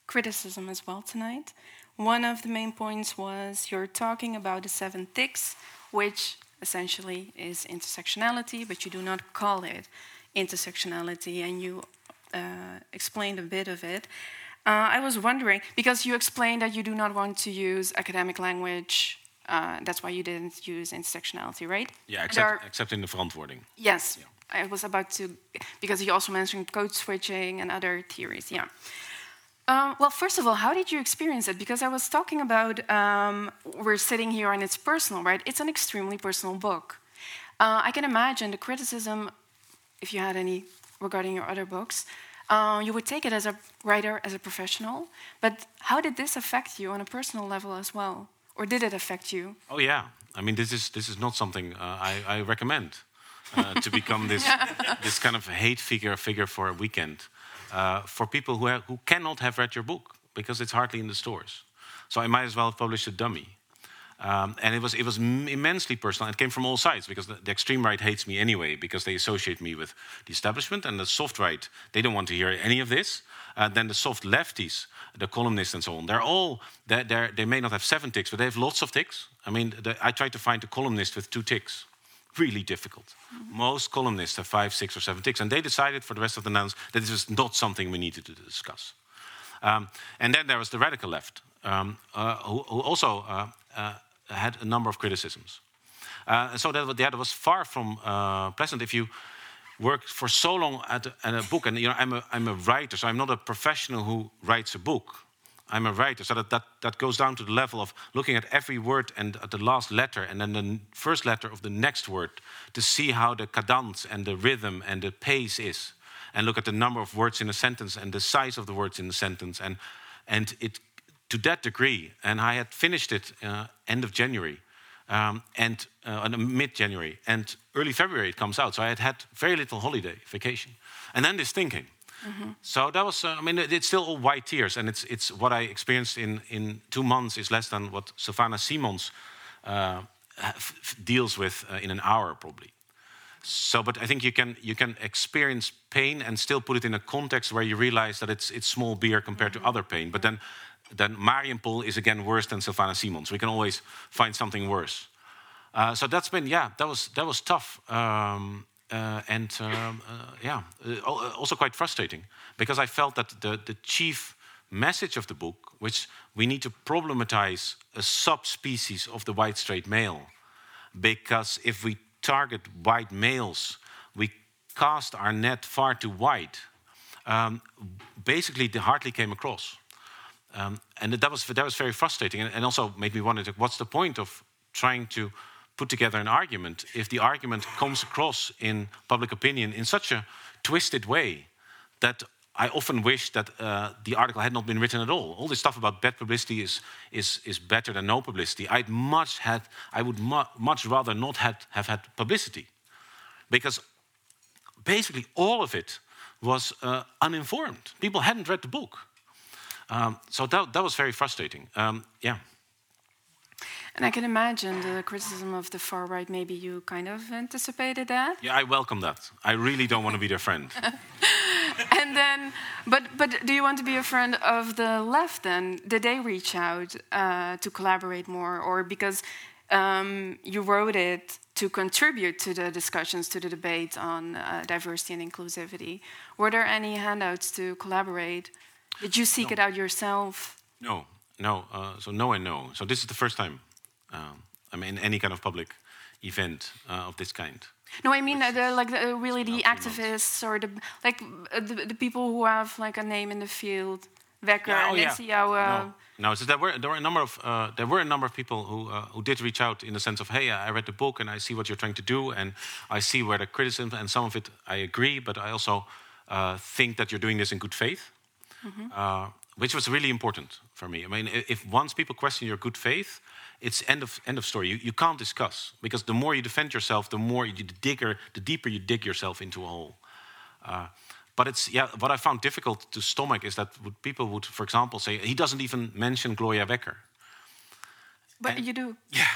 Speaker 2: criticism as well tonight. One of the main points was you're talking about the seven ticks, which essentially is intersectionality, but you do not call it intersectionality, and you uh, explained a bit of it. Uh, I was wondering, because you explained that you do not want to use academic language, uh, that's why you didn't use intersectionality, right?
Speaker 4: Yeah, except, are, except in the verantwoording.
Speaker 2: Yes, yeah. I was about to, because you also mentioned code switching and other theories, yeah. Um, well, first of all, how did you experience it? Because I was talking about, um, we're sitting here and it's personal, right? It's an extremely personal book. Uh, I can imagine the criticism, if you had any regarding your other books, uh, you would take it as a writer, as a professional. But how did this affect you on a personal level as well? Or did it affect you?
Speaker 4: Oh, yeah. I mean, this is, this is not something uh, I, I, recommend uh, to become this, <laughs> this kind of hate figure, figure for a weekend uh, for people who, have, who cannot have read your book because it's hardly in the stores. So I might as well have published a dummy. Um, and it was, it was immensely personal. It came from all sides because the, the, extreme right hates me anyway because they associate me with the establishment, and the soft right, they don't want to hear any of this. Uh, then the soft lefties, the columnists and so on, they're all, they're, they're, they may not have seven ticks, but they have lots of ticks. I mean, the, I tried to find a columnist with two ticks. really difficult. Most columnists have five, six, or seven ticks, and they decided for the rest of the nouns that this was not something we needed to discuss. Um, and then there was the radical left, um, uh, who, who, also uh, uh, had a number of criticisms. Uh, so that, that was far from uh, pleasant. If you work for so long at a, at a book, and you know, I'm a, I'm a writer, so I'm not a professional who writes a book. I'm a writer, so that, that, that goes down to the level of looking at every word and at the last letter and then the first letter of the next word to see how the cadence and the rhythm and the pace is. And look at the number of words in a sentence and the size of the words in the sentence. And, and it, to that degree, and I had finished it uh, end of January, um, and uh, mid January, and early February it comes out. So I had had very little holiday, vacation. And then this thinking, Mm-hmm. So that was, uh, I mean, it's still all white tears, and it's, it's what I experienced in, in two months is less than what Sylvana Simons uh, deals with uh, in an hour, probably. So, but I think you can you can experience pain and still put it in a context where you realize that it's it's small beer compared mm-hmm. to other pain. But then, then Mariupol is again worse than Sylvana Simons. We can always find something worse. Uh, so that's been yeah, that was that was tough. Um, uh, and um, uh, yeah, uh, also quite frustrating because I felt that the, the chief message of the book, which we need to problematize a subspecies of the white straight male, because if we target white males, we cast our net far too wide. Um, basically, they hardly came across. Um, and that was, that was very frustrating and, and also made me wonder what's the point of trying to put together an argument if the argument comes across in public opinion in such a twisted way that I often wish that uh, the article had not been written at all. All this stuff about bad publicity is, is, is better than no publicity. I'd much had, I would mu much rather not had, have had publicity. Because basically all of it was uh, uninformed. People hadn't read the book. Um, so that, that was very frustrating. Um, yeah.
Speaker 2: And I can imagine the criticism of the far right. Maybe you kind of anticipated that.
Speaker 4: Yeah, I welcome that. I really don't want to be their friend. <laughs>
Speaker 2: and then, but but do you want to be a friend of the left? Then did they reach out uh, to collaborate more, or because um, you wrote it to contribute to the discussions, to the debate on uh, diversity and inclusivity? Were there any handouts to collaborate? Did you seek
Speaker 4: No.
Speaker 2: it out yourself?
Speaker 4: No, no. Uh, so no and no. So this is the first time um, I'm in any kind of public event uh, of this kind.
Speaker 2: No, I mean uh, the, like the, uh, really the
Speaker 4: Not too much.
Speaker 2: activists or the like uh, the, the people who have like a name in the field, Wekker
Speaker 4: Yeah, oh,
Speaker 2: and
Speaker 4: yeah. No, no. So there were there were a number of uh, there were a number of people who uh, who did reach out in the sense of, hey, I read the book and I see what you're trying to do, and I see where the criticism and some of it I agree, but I also uh, think that you're doing this in good faith, uh, which was really important for me. I mean, if once people question your good faith, it's end of end of story. You, you can't discuss because the more you defend yourself, the more you the digger, the deeper you dig yourself into a hole. Uh, but it's yeah. What I found difficult to stomach is that would, people would, for example, say he doesn't even mention Gloria Wekker.
Speaker 2: but
Speaker 4: and-
Speaker 2: you do.
Speaker 4: Yeah,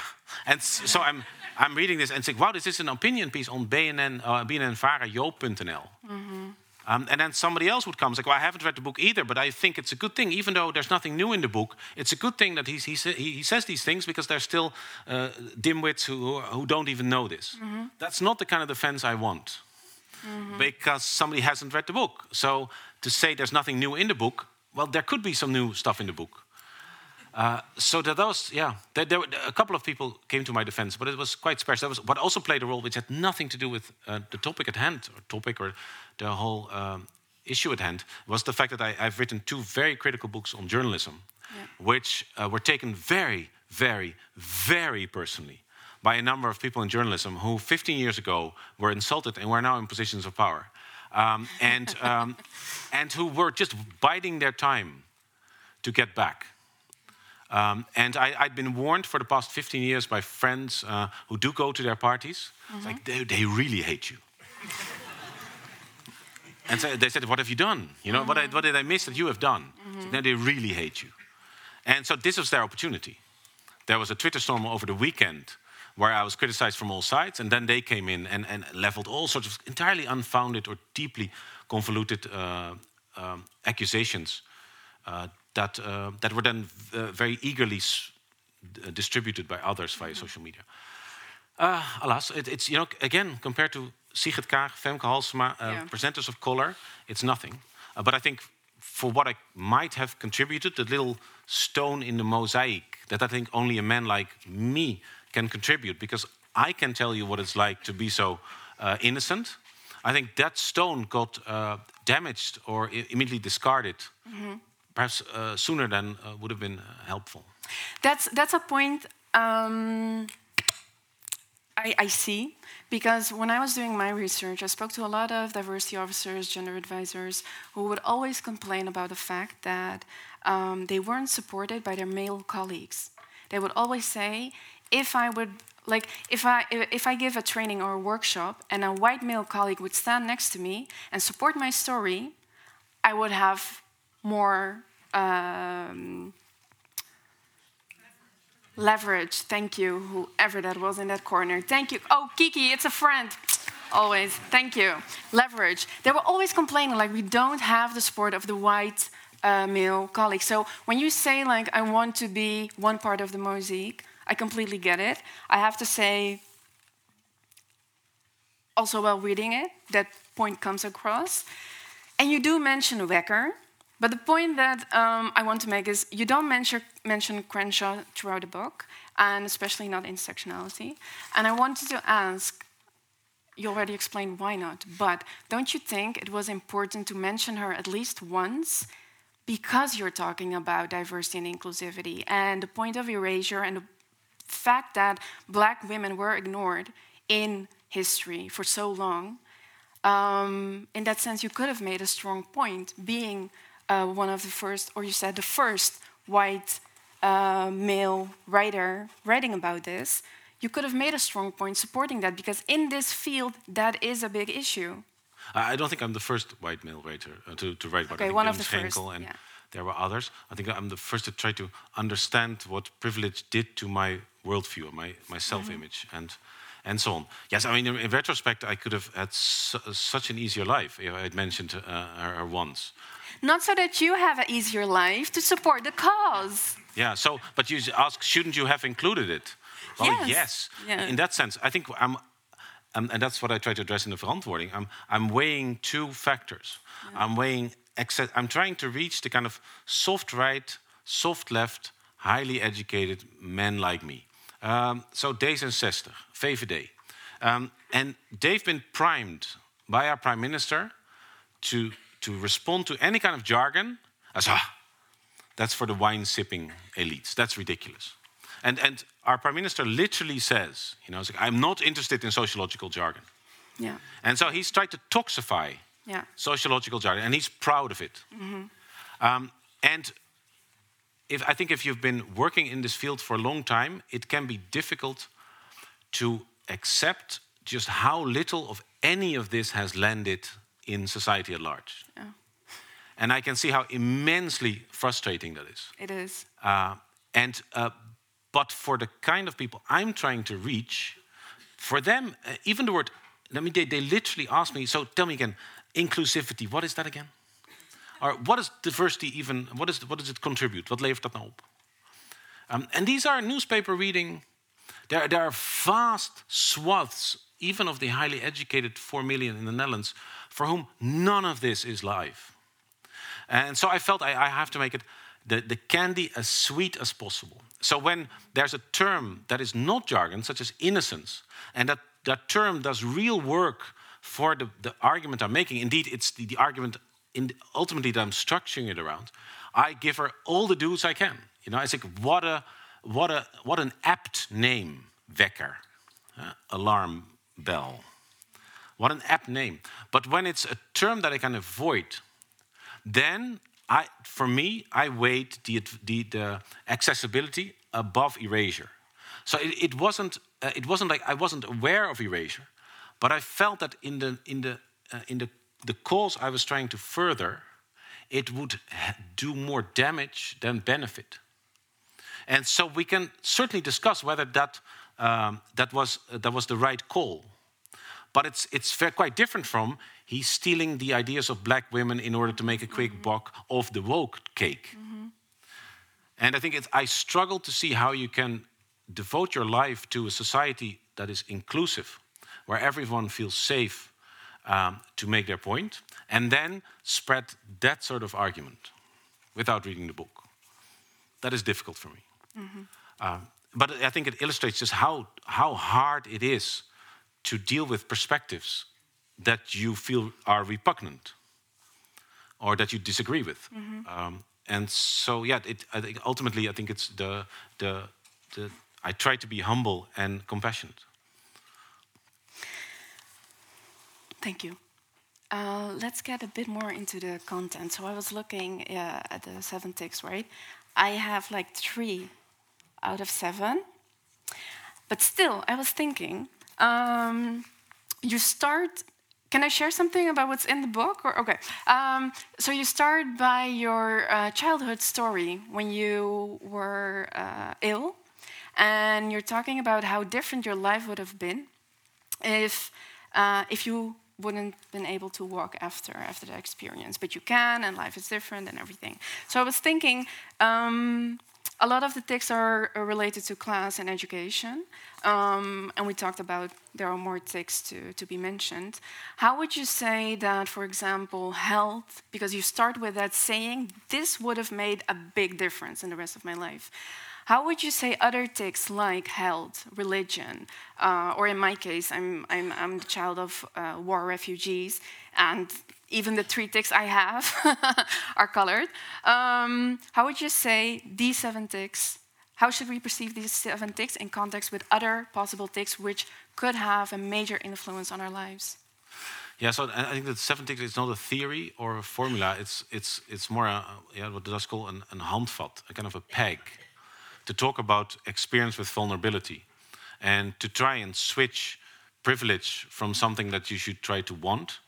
Speaker 4: and so I'm I'm reading this and saying, wow, this is an opinion piece on BNN uh, BNNVaraJoop.nl. Um, and then somebody else would come and say, well, I haven't read the book either, but I think it's a good thing, even though there's nothing new in the book. It's a good thing that he's, he, he, he says these things because there's still uh, dimwits who, who don't even know this. That's not the kind of defense I want because somebody hasn't read the book. So to say there's nothing new in the book, well, there could be some new stuff in the book. Uh, so that those, yeah, there, there, were- a couple of people came to my defense, but it was quite sparse. That was what also played a role, which had nothing to do with uh, the topic at hand, or topic, or the whole um, issue at hand, was the fact that I, I've written two very critical books on journalism, which uh, were taken very, very, very personally by a number of people in journalism who 15 years ago were insulted and were now in positions of power, um, and um, <laughs> and who were just biding their time to get back. Um, and I, I'd been warned for the past 15 years by friends uh, who do go to their parties. It's like, they, they really hate you. and so they said, What have you done? You know, what, I, what did I miss that you have done? So now they really hate you. And so this was their opportunity. There was a Twitter storm over the weekend where I was criticized from all sides, and then they came in and, and leveled all sorts of entirely unfounded or deeply convoluted uh, um, accusations that, uh, that were then uh, very eagerly distributed by others via social media. Uh, alas, it, it's, you know, again, compared to Sigrid Kaag, Femke Halsema, uh,
Speaker 2: Yeah.
Speaker 4: presenters of color, it's nothing. Uh, but I think for what I might have contributed, the little stone in the mosaic that I think only a man like me can contribute, because I can tell you what it's like to be so uh, innocent. I think that stone got uh, damaged or immediately discarded, perhaps uh, sooner than uh, would have been uh, helpful.
Speaker 2: That's that's a point um, I, I see because when I was doing my research, I spoke to a lot of diversity officers, gender advisors, who would always complain about the fact that um, they weren't supported by their male colleagues. They would always say, if I would like if I if I give a training or a workshop and a white male colleague would stand next to me and support my story, I would have more um, leverage. Thank you, whoever that was in that corner. Thank you. Oh, Kiki, it's a friend. Always. Thank you. Leverage. They were always complaining like we don't have the support of the white uh, male colleagues. So when you say like I want to be one part of the mosaic, I completely get it. I have to say, also while reading it, that point comes across. And you do mention Wekker, but the point that um, I want to make is you don't mention, mention Crenshaw throughout the book, and especially not intersectionality. And I wanted to ask you already explained why not, but don't you think it was important to mention her at least once because you're talking about diversity and inclusivity and the point of erasure and the fact that black women were ignored in history for so long? um, in that sense, you could have made a strong point, being uh, one of the first, or you said the first white uh, male writer writing about this. You could have made a strong point supporting that because in this field, that is a big issue.
Speaker 4: I don't think I'm the first white male writer uh, to, to write about
Speaker 2: Okay,
Speaker 4: it.
Speaker 2: One of the first,
Speaker 4: and
Speaker 2: yeah.
Speaker 4: there were others. I think I'm the first to try to understand what privilege did to my worldview, my my self-image, and and so on. Yes, I mean, in, in retrospect, I could have had su such an easier life if I had mentioned uh, her, her once.
Speaker 2: Not so that you have an easier life, to support the cause.
Speaker 4: Yeah. So, but you ask, shouldn't you have included it? Well,
Speaker 2: Yes.
Speaker 4: yes.
Speaker 2: Yeah.
Speaker 4: In that sense, I think I'm, um, and that's what I try to address in the verantwoording. I'm, I'm weighing two factors. I'm weighing, I'm trying to reach the kind of soft right, soft left, highly educated men like me. Um, so D66, VVD. Um, and they've been primed by our prime minister to, to respond to any kind of jargon as, ah, that's for the wine sipping elites. That's ridiculous. And, and our prime minister literally says, you know, like, I'm not interested in sociological jargon.
Speaker 2: Yeah.
Speaker 4: And so he's tried to toxify
Speaker 2: Yeah.
Speaker 4: sociological jargon, and he's proud of it. Um, and if, I think if you've been working in this field for a long time, it can be difficult to accept just how little of any of this has landed in society at large.
Speaker 2: Yeah.
Speaker 4: And I can see how immensely frustrating that is.
Speaker 2: It is.
Speaker 4: Uh, and uh, but for the kind of people I'm trying to reach, for them, uh, even the word, I mean, they, they literally ask me. So tell me again, inclusivity. What is that again? Or what is diversity even? What is what does it contribute? Wat levert dat nou op? Um, and these are newspaper reading. There, there are vast swaths, even of the highly educated four million in the Netherlands, for whom none of this is life. And so I felt I, I have to make it the, the candy as sweet as possible. So when there's a term that is not jargon, such as innocence, and that, that term does real work for the, the argument I'm making, indeed, it's the, the argument in ultimately that I'm structuring it around, I give her all the dues I can. You know, I think, what, a, what, a, what an apt name, Wekker, uh, alarm bell. What an apt name. But when it's a term that I can avoid, then I, for me, I weighed the, the, the accessibility above erasure. So it, it wasn't uh, it wasn't like I wasn't aware of erasure, but I felt that in the in the uh, in the the cause I was trying to further, it would do more damage than benefit. And so we can certainly discuss whether that um, that was uh, that was the right call. But it's it's quite different from he's stealing the ideas of black women in order to make a quick buck off the woke cake. And I think it's, I struggle to see how you can devote your life to a society that is inclusive, where everyone feels safe um, to make their point, and then spread that sort of argument without reading the book. That is difficult for me. Um, but I think it illustrates just how, how hard it is to deal with perspectives that you feel are repugnant or that you disagree with. Um, and so, yeah, it, I think ultimately, I think it's the, the, the, I try to be humble and compassionate.
Speaker 2: Thank you. Uh, let's get a bit more into the content. So I was looking uh, at the seven ticks, right? I have like three out of seven. But still, I was thinking, um, you start. Can I share something about what's in the book? Or okay, um, so you start by your uh, childhood story when you were uh, ill, and you're talking about how different your life would have been if uh, if you wouldn't been able to walk after after that experience but you can and life is different and everything so i was thinking um, a lot of the ticks are, related to class and education um, and we talked about there are more ticks to, to be mentioned. How would you say that for example health because you start with that saying this would have made a big difference in the rest of my life. How would you say other ticks like health, religion, uh, or in my case, I'm, I'm, I'm the child of uh, war refugees, and even the three ticks I have <laughs> are colored. Um, how would you say these seven ticks? How should we perceive these seven ticks in context with other possible ticks which could have a major influence on our lives?
Speaker 4: Yeah, so I think that seven ticks is not a theory or a formula. It's it's it's more a, yeah, what Dutch call an, an handvat, a kind of a peg, to talk about experience with vulnerability, and to try and switch privilege from something that you should try to want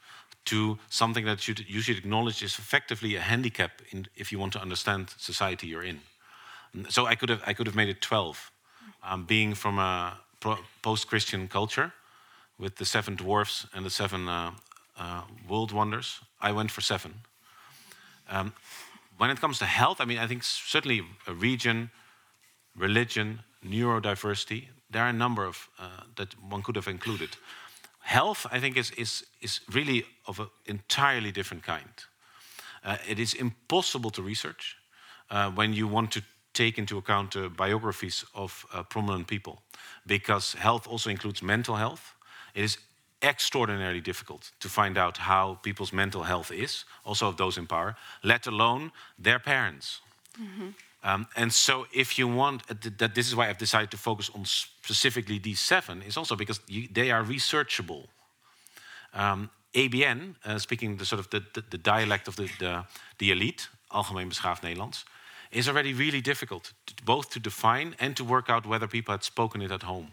Speaker 4: to something that you, you should acknowledge is effectively a handicap in, if you want to understand society you're in. So I could have I could have made it twelve, um, being from a post-Christian culture with the seven dwarfs and the seven uh, uh, world wonders, I went for seven. Um, when it comes to health, I mean, I think certainly a region, religion, neurodiversity, there are a number of uh, that one could have included. Health, I think, is, is, is really of an entirely different kind. Uh, it is impossible to research uh, when you want to take into account uh, biographies of uh, prominent people, because health also includes mental health. It is extraordinarily difficult to find out how people's mental health is, also of those in power, let alone their parents. Mm -hmm. Um, and so, if you want, uh, that this is why I've decided to focus on specifically these seven, is also because you, they are researchable. Um, ABN, uh, speaking the sort of the, the, the dialect of the, the, the, elite, algemeen beschaafd Nederlands, is already really difficult, to, both to define and to work out whether people had spoken it at home.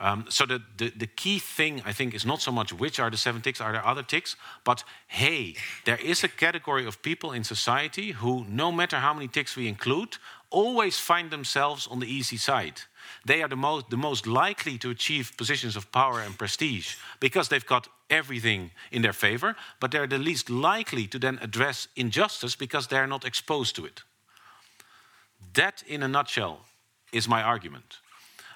Speaker 4: Um, so the, the, the, key thing, I think, is not so much which are the seven ticks, are there other ticks, but hey, there is a category of people in society who, no matter how many ticks we include, always find themselves on the easy side. They are the most, the most likely to achieve positions of power and prestige because they've got everything in their favor, but they're the least likely to then address injustice because they're not exposed to it. That, in a nutshell, is my argument.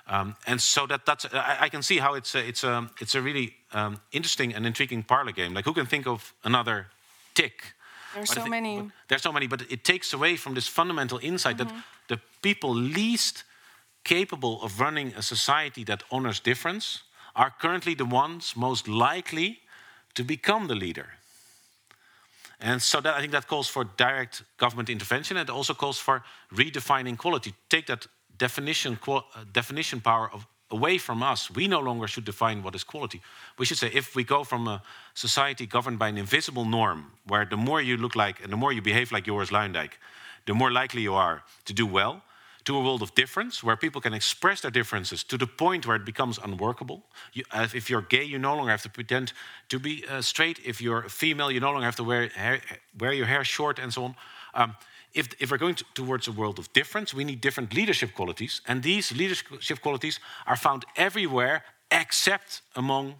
Speaker 4: Um, and so that, that's, I, I, can see how it's a, it's a, it's a really um, interesting and intriguing parlor game. Like, who can think of another tick?
Speaker 2: There's so many.
Speaker 4: There's so many, but it takes away from this fundamental insight mm -hmm. that mm-hmm. the people least capable of running a society that honors difference are currently the ones most likely to become the leader. And so that, I think that calls for direct government intervention. It also calls for redefining quality. Take that definition, uh, definition power of, away from us. We no longer should define what is quality. We should say if we go from a society governed by an invisible norm, where the more you look like and the more you behave like Joris Luyendijk, the more likely you are to do well, to a world of difference where people can express their differences to the point where it becomes unworkable. You, if you're gay, you no longer have to pretend to be uh, straight. If you're female, you no longer have to wear, hair, wear your hair short and so on. Um, if, if, we're going to, towards a world of difference, we need different leadership qualities. And these leadership qualities are found everywhere except among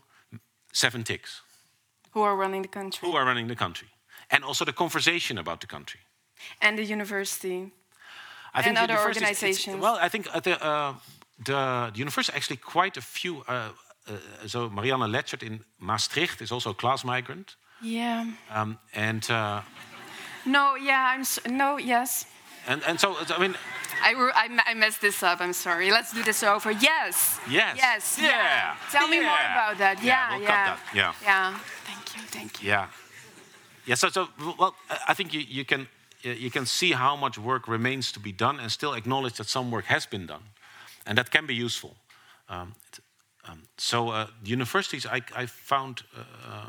Speaker 4: seven ticks.
Speaker 2: Who are running the country.
Speaker 4: Who are running the country. And also the conversation about the country.
Speaker 2: And the university.
Speaker 4: I
Speaker 2: think and other organizations.
Speaker 4: well, I think the, uh, the, the university actually quite a few. Uh, uh, so Marianne Letschert in Maastricht is also a class migrant.
Speaker 2: Yeah.
Speaker 4: Um, and.
Speaker 2: No, yeah, I'm. So, no, yes.
Speaker 4: And and so I mean.
Speaker 2: I, I, I, messed this up. I'm sorry. Let's do this over. Yes.
Speaker 4: Yes.
Speaker 2: Yes.
Speaker 4: Yeah. yeah.
Speaker 2: Tell me
Speaker 4: yeah.
Speaker 2: more about that.
Speaker 4: Yeah. Yeah. We'll yeah. yeah.
Speaker 2: Yeah. Thank you. Thank you.
Speaker 4: Yeah. Yeah. So, so well, I think you, you can you can see how much work remains to be done and still acknowledge that some work has been done. And that can be useful. Um, um, so, uh, universities, I, I found uh,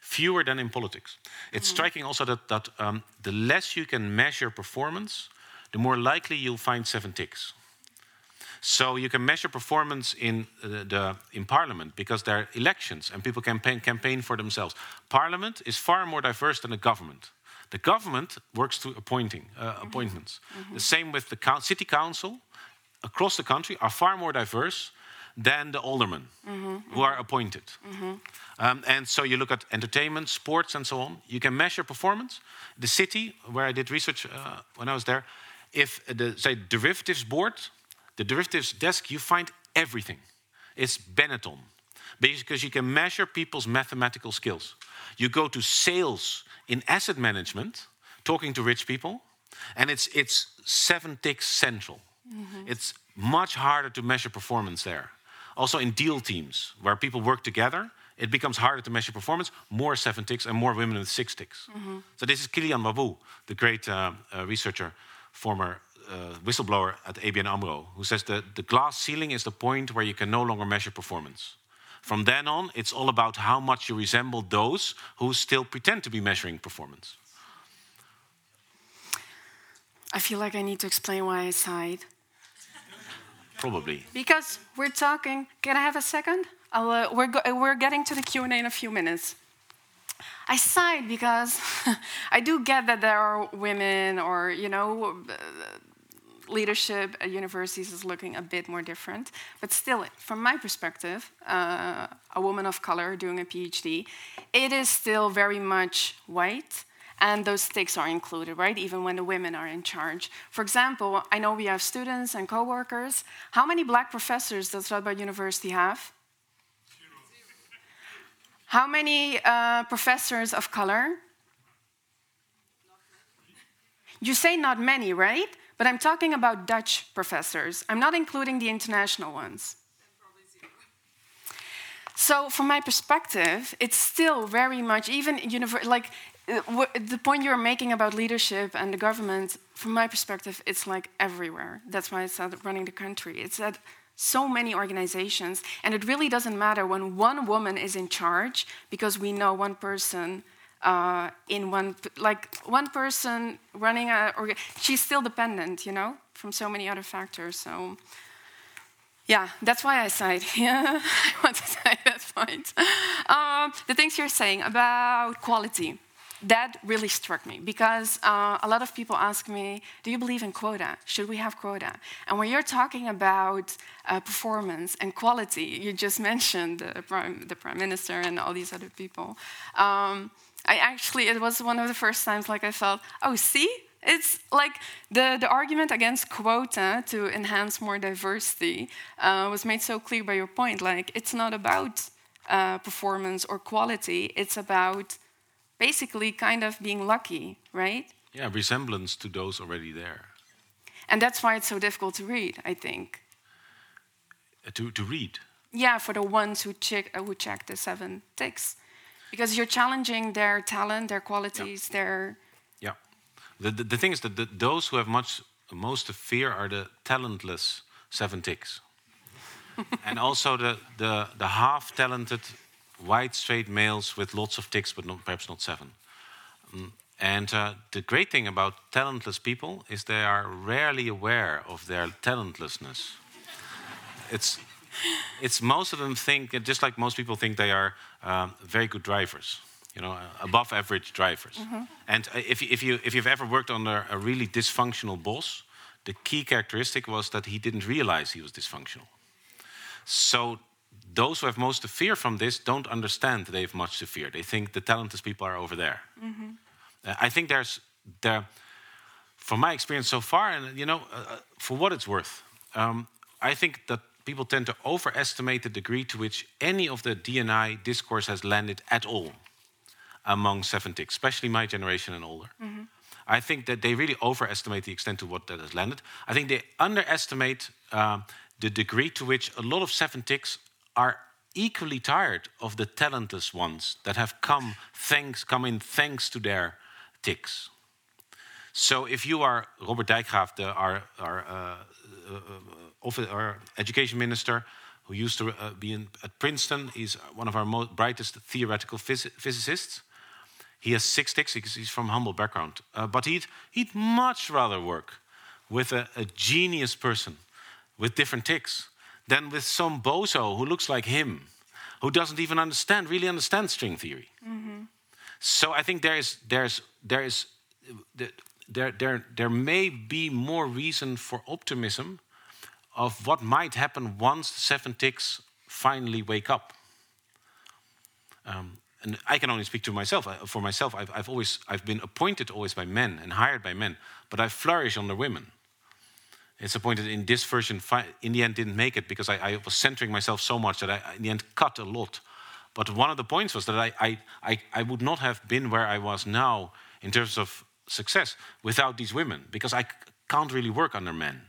Speaker 4: fewer than in politics. It's mm -hmm. striking also that, that um, the less you can measure performance, the more likely you'll find seven ticks. So you can measure performance in uh, the in Parliament because there are elections and people campaign campaign for themselves. Parliament is far more diverse than the government. The government works through appointing, uh, mm-hmm. appointments. Mm -hmm. The same with the city council across the country are far more diverse than the aldermen mm -hmm. who are appointed. Mm -hmm. um, and so you look at entertainment, sports, and so on. You can measure performance. The city, where I did research uh, when I was there, if the say derivatives board, the derivatives desk, you find everything. It's Benetton because you can measure people's mathematical skills. You go to sales in asset management, talking to rich people, and it's, it's seven ticks central. Mm -hmm. It's much harder to measure performance there. Also, in deal teams, where people work together, it becomes harder to measure performance. More seven ticks and more women with six ticks. Mm -hmm. So, this is Kilian Wawoe, the great uh, uh, researcher, former uh, whistleblower at ABN Amro, who says that the glass ceiling is the point where you can no longer measure performance. From then on, it's all about how much you resemble those who still pretend to be measuring performance.
Speaker 2: I feel like I need to explain why I sighed.
Speaker 4: Probably.
Speaker 2: Because we're talking. Can I have a second? Uh, we're, we're getting to the Q&A in a few minutes. I sighed because <laughs> I do get that there are women or, you know, leadership at universities is looking a bit more different. But still, from my perspective, uh, a woman of color doing a PhD, it is still very much white. And those stakes are included, right? Even when the women are in charge. For example, I know we have students and co-workers. How many black professors does Radboud University have? How many uh, professors of color? You say not many, right? But I'm talking about Dutch professors. I'm not including the international ones. So, from my perspective, it's still very much, even like uh, the point you're making about leadership and the government, from my perspective, it's like everywhere. That's why it's at running the country. It's at so many organizations, and it really doesn't matter when one woman is in charge because we know one person uh, in one like one person running a or she's still dependent you know from so many other factors so yeah that's why i sighed yeah <laughs> i want to <laughs> say that point um, the things you're saying about quality that really struck me because uh, a lot of people ask me, Do you believe in quota? Should we have quota? And when you're talking about uh, performance and quality, you just mentioned the prime, the prime minister and all these other people. Um, I actually, it was one of the first times like I felt, oh, see, it's like the, the argument against quota to enhance more diversity uh, was made so clear by your point. Like, it's not about uh, performance or quality, it's about basically kind of being lucky, right?
Speaker 4: Yeah, resemblance to those already there.
Speaker 2: And that's why it's so difficult to read, I think.
Speaker 4: Uh, to, to read?
Speaker 2: Yeah, for the ones who check, uh, who check the seven ticks because you're challenging their talent, their qualities,
Speaker 4: yeah.
Speaker 2: their.
Speaker 4: Yeah, the, the, the thing is that the, those who have much most to fear are the talentless seven ticks, <laughs> and also the the, the half talented white straight males with lots of ticks, but not, perhaps not seven. Um, and uh, the great thing about talentless people is they are rarely aware of their talentlessness. it's it's most of them think, just like most people think they are um, very good drivers, you know, above average drivers. Mm -hmm. And uh, if, if, you, if you've ever worked under a really dysfunctional boss, the key characteristic was that he didn't realize he was dysfunctional. So those who have most to fear from this don't understand they have much to fear. They think the talented people are over there. Mm -hmm. uh, I think there's there, from my experience so far, and you know, uh, uh for what it's worth, um, I think that people tend to overestimate the degree to which any of the DEI discourse has landed at all among seven ticks, especially my generation and older. Mm -hmm. I think that they really overestimate the extent to what that has landed. I think they underestimate uh, the degree to which a lot of seven ticks are equally tired of the talentless ones that have come thanks come in thanks to their ticks. So if you are Robert Dijkgraaf, the, our, our uh, uh, office, our education minister, who used to uh, be in, at Princeton. He's one of our most brightest theoretical phys physicists. He has six ticks because he's from humble background. Uh, but he'd, he'd much rather work with a, a, genius person with different ticks than with some bozo who looks like him, who doesn't even understand, really understand string theory. Mm -hmm. So I think there is, there's, there is, there, there, there may be more reason for optimism of what might happen once the seven ticks finally wake up. Um, and I can only speak to myself. For myself, I've, I've, always I've been appointed always by men and hired by men, but I flourish under women. It's appointed in this version. In the end, didn't make it because I, I was centering myself so much that I, in the end, cut a lot. But one of the points was that I, I, I, I would not have been where I was now in terms of success without these women because I can't really work under men.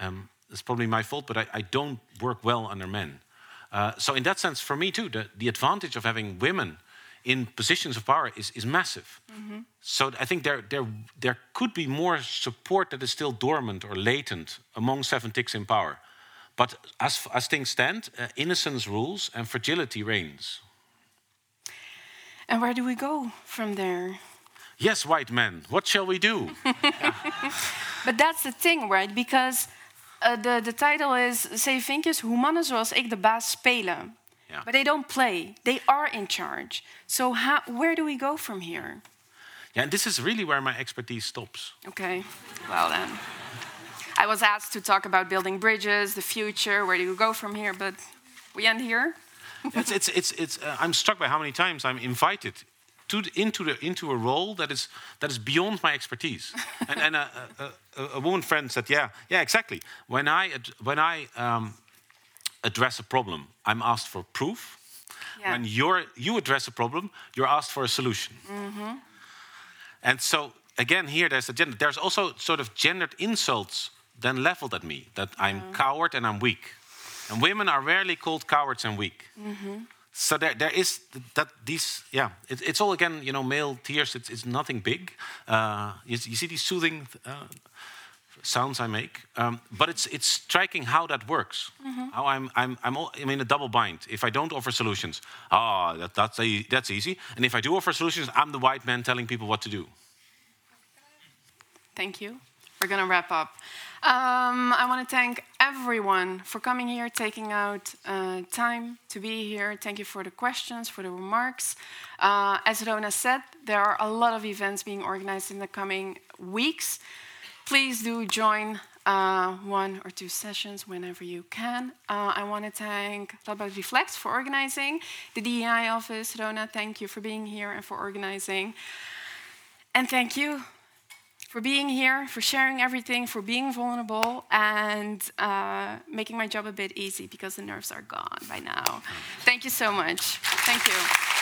Speaker 4: Um, it's probably my fault, but I, I don't work well under men. Uh, so, in that sense, for me too, the, the, advantage of having women in positions of power is, is massive. Mm -hmm. So, I think there, there, there could be more support that is still dormant or latent among seven ticks in power. But as, as things stand, uh, innocence rules and fragility reigns.
Speaker 2: And where do we go from there?
Speaker 4: Yes, white men, what shall we do? <laughs>
Speaker 2: but that's the thing, right? Because uh, the, the title is Zeven vinkjes hoe mannen zoals ik de baas spelen. Yeah. But they don't play. They are in charge. So how, where do we go from here?
Speaker 4: Yeah, and this is really where my expertise stops.
Speaker 2: Okay, well then. I was asked to talk about building bridges, the future, where do you go from here, but we end here.
Speaker 4: it's, it's, it's, it's, uh, I'm struck by how many times I'm invited to the, into, the, into a role that is, that is beyond my expertise. and and a, a, a, a woman friend said, Yeah, yeah, exactly. When I, when I um, address a problem, I'm asked for proof.
Speaker 2: Yeah.
Speaker 4: When you're, you address a problem, you're asked for a solution. And so, again, here there's a gender. There's also sort of gendered insults then leveled at me that I'm coward and I'm weak. And women are rarely called cowards and weak. So there, there is that these, yeah, it, it's all again, you know, male tears. It's, it's nothing big. Uh, you, you see these soothing uh, sounds I make, um, but it's it's striking how that works. How I'm I'm I'm, all, I'm in a double bind. If I don't offer solutions, ah, that, that's that's easy. And if I do offer solutions, I'm the white man telling people what to do.
Speaker 2: Thank you. We're going to wrap up. Um, I want to thank everyone for coming here, taking out uh, time to be here. Thank you for the questions, for the remarks. Uh, as Rona said, there are a lot of events being organized in the coming weeks. Please do join uh, one or two sessions whenever you can. Uh, I want to thank Radboud Reflects for organizing, the DEI office. Rona, thank you for being here and for organizing. And thank you for being here, for sharing everything, for being vulnerable, and uh, making my job a bit easy because the nerves are gone by now. Thank you so much. Thank you.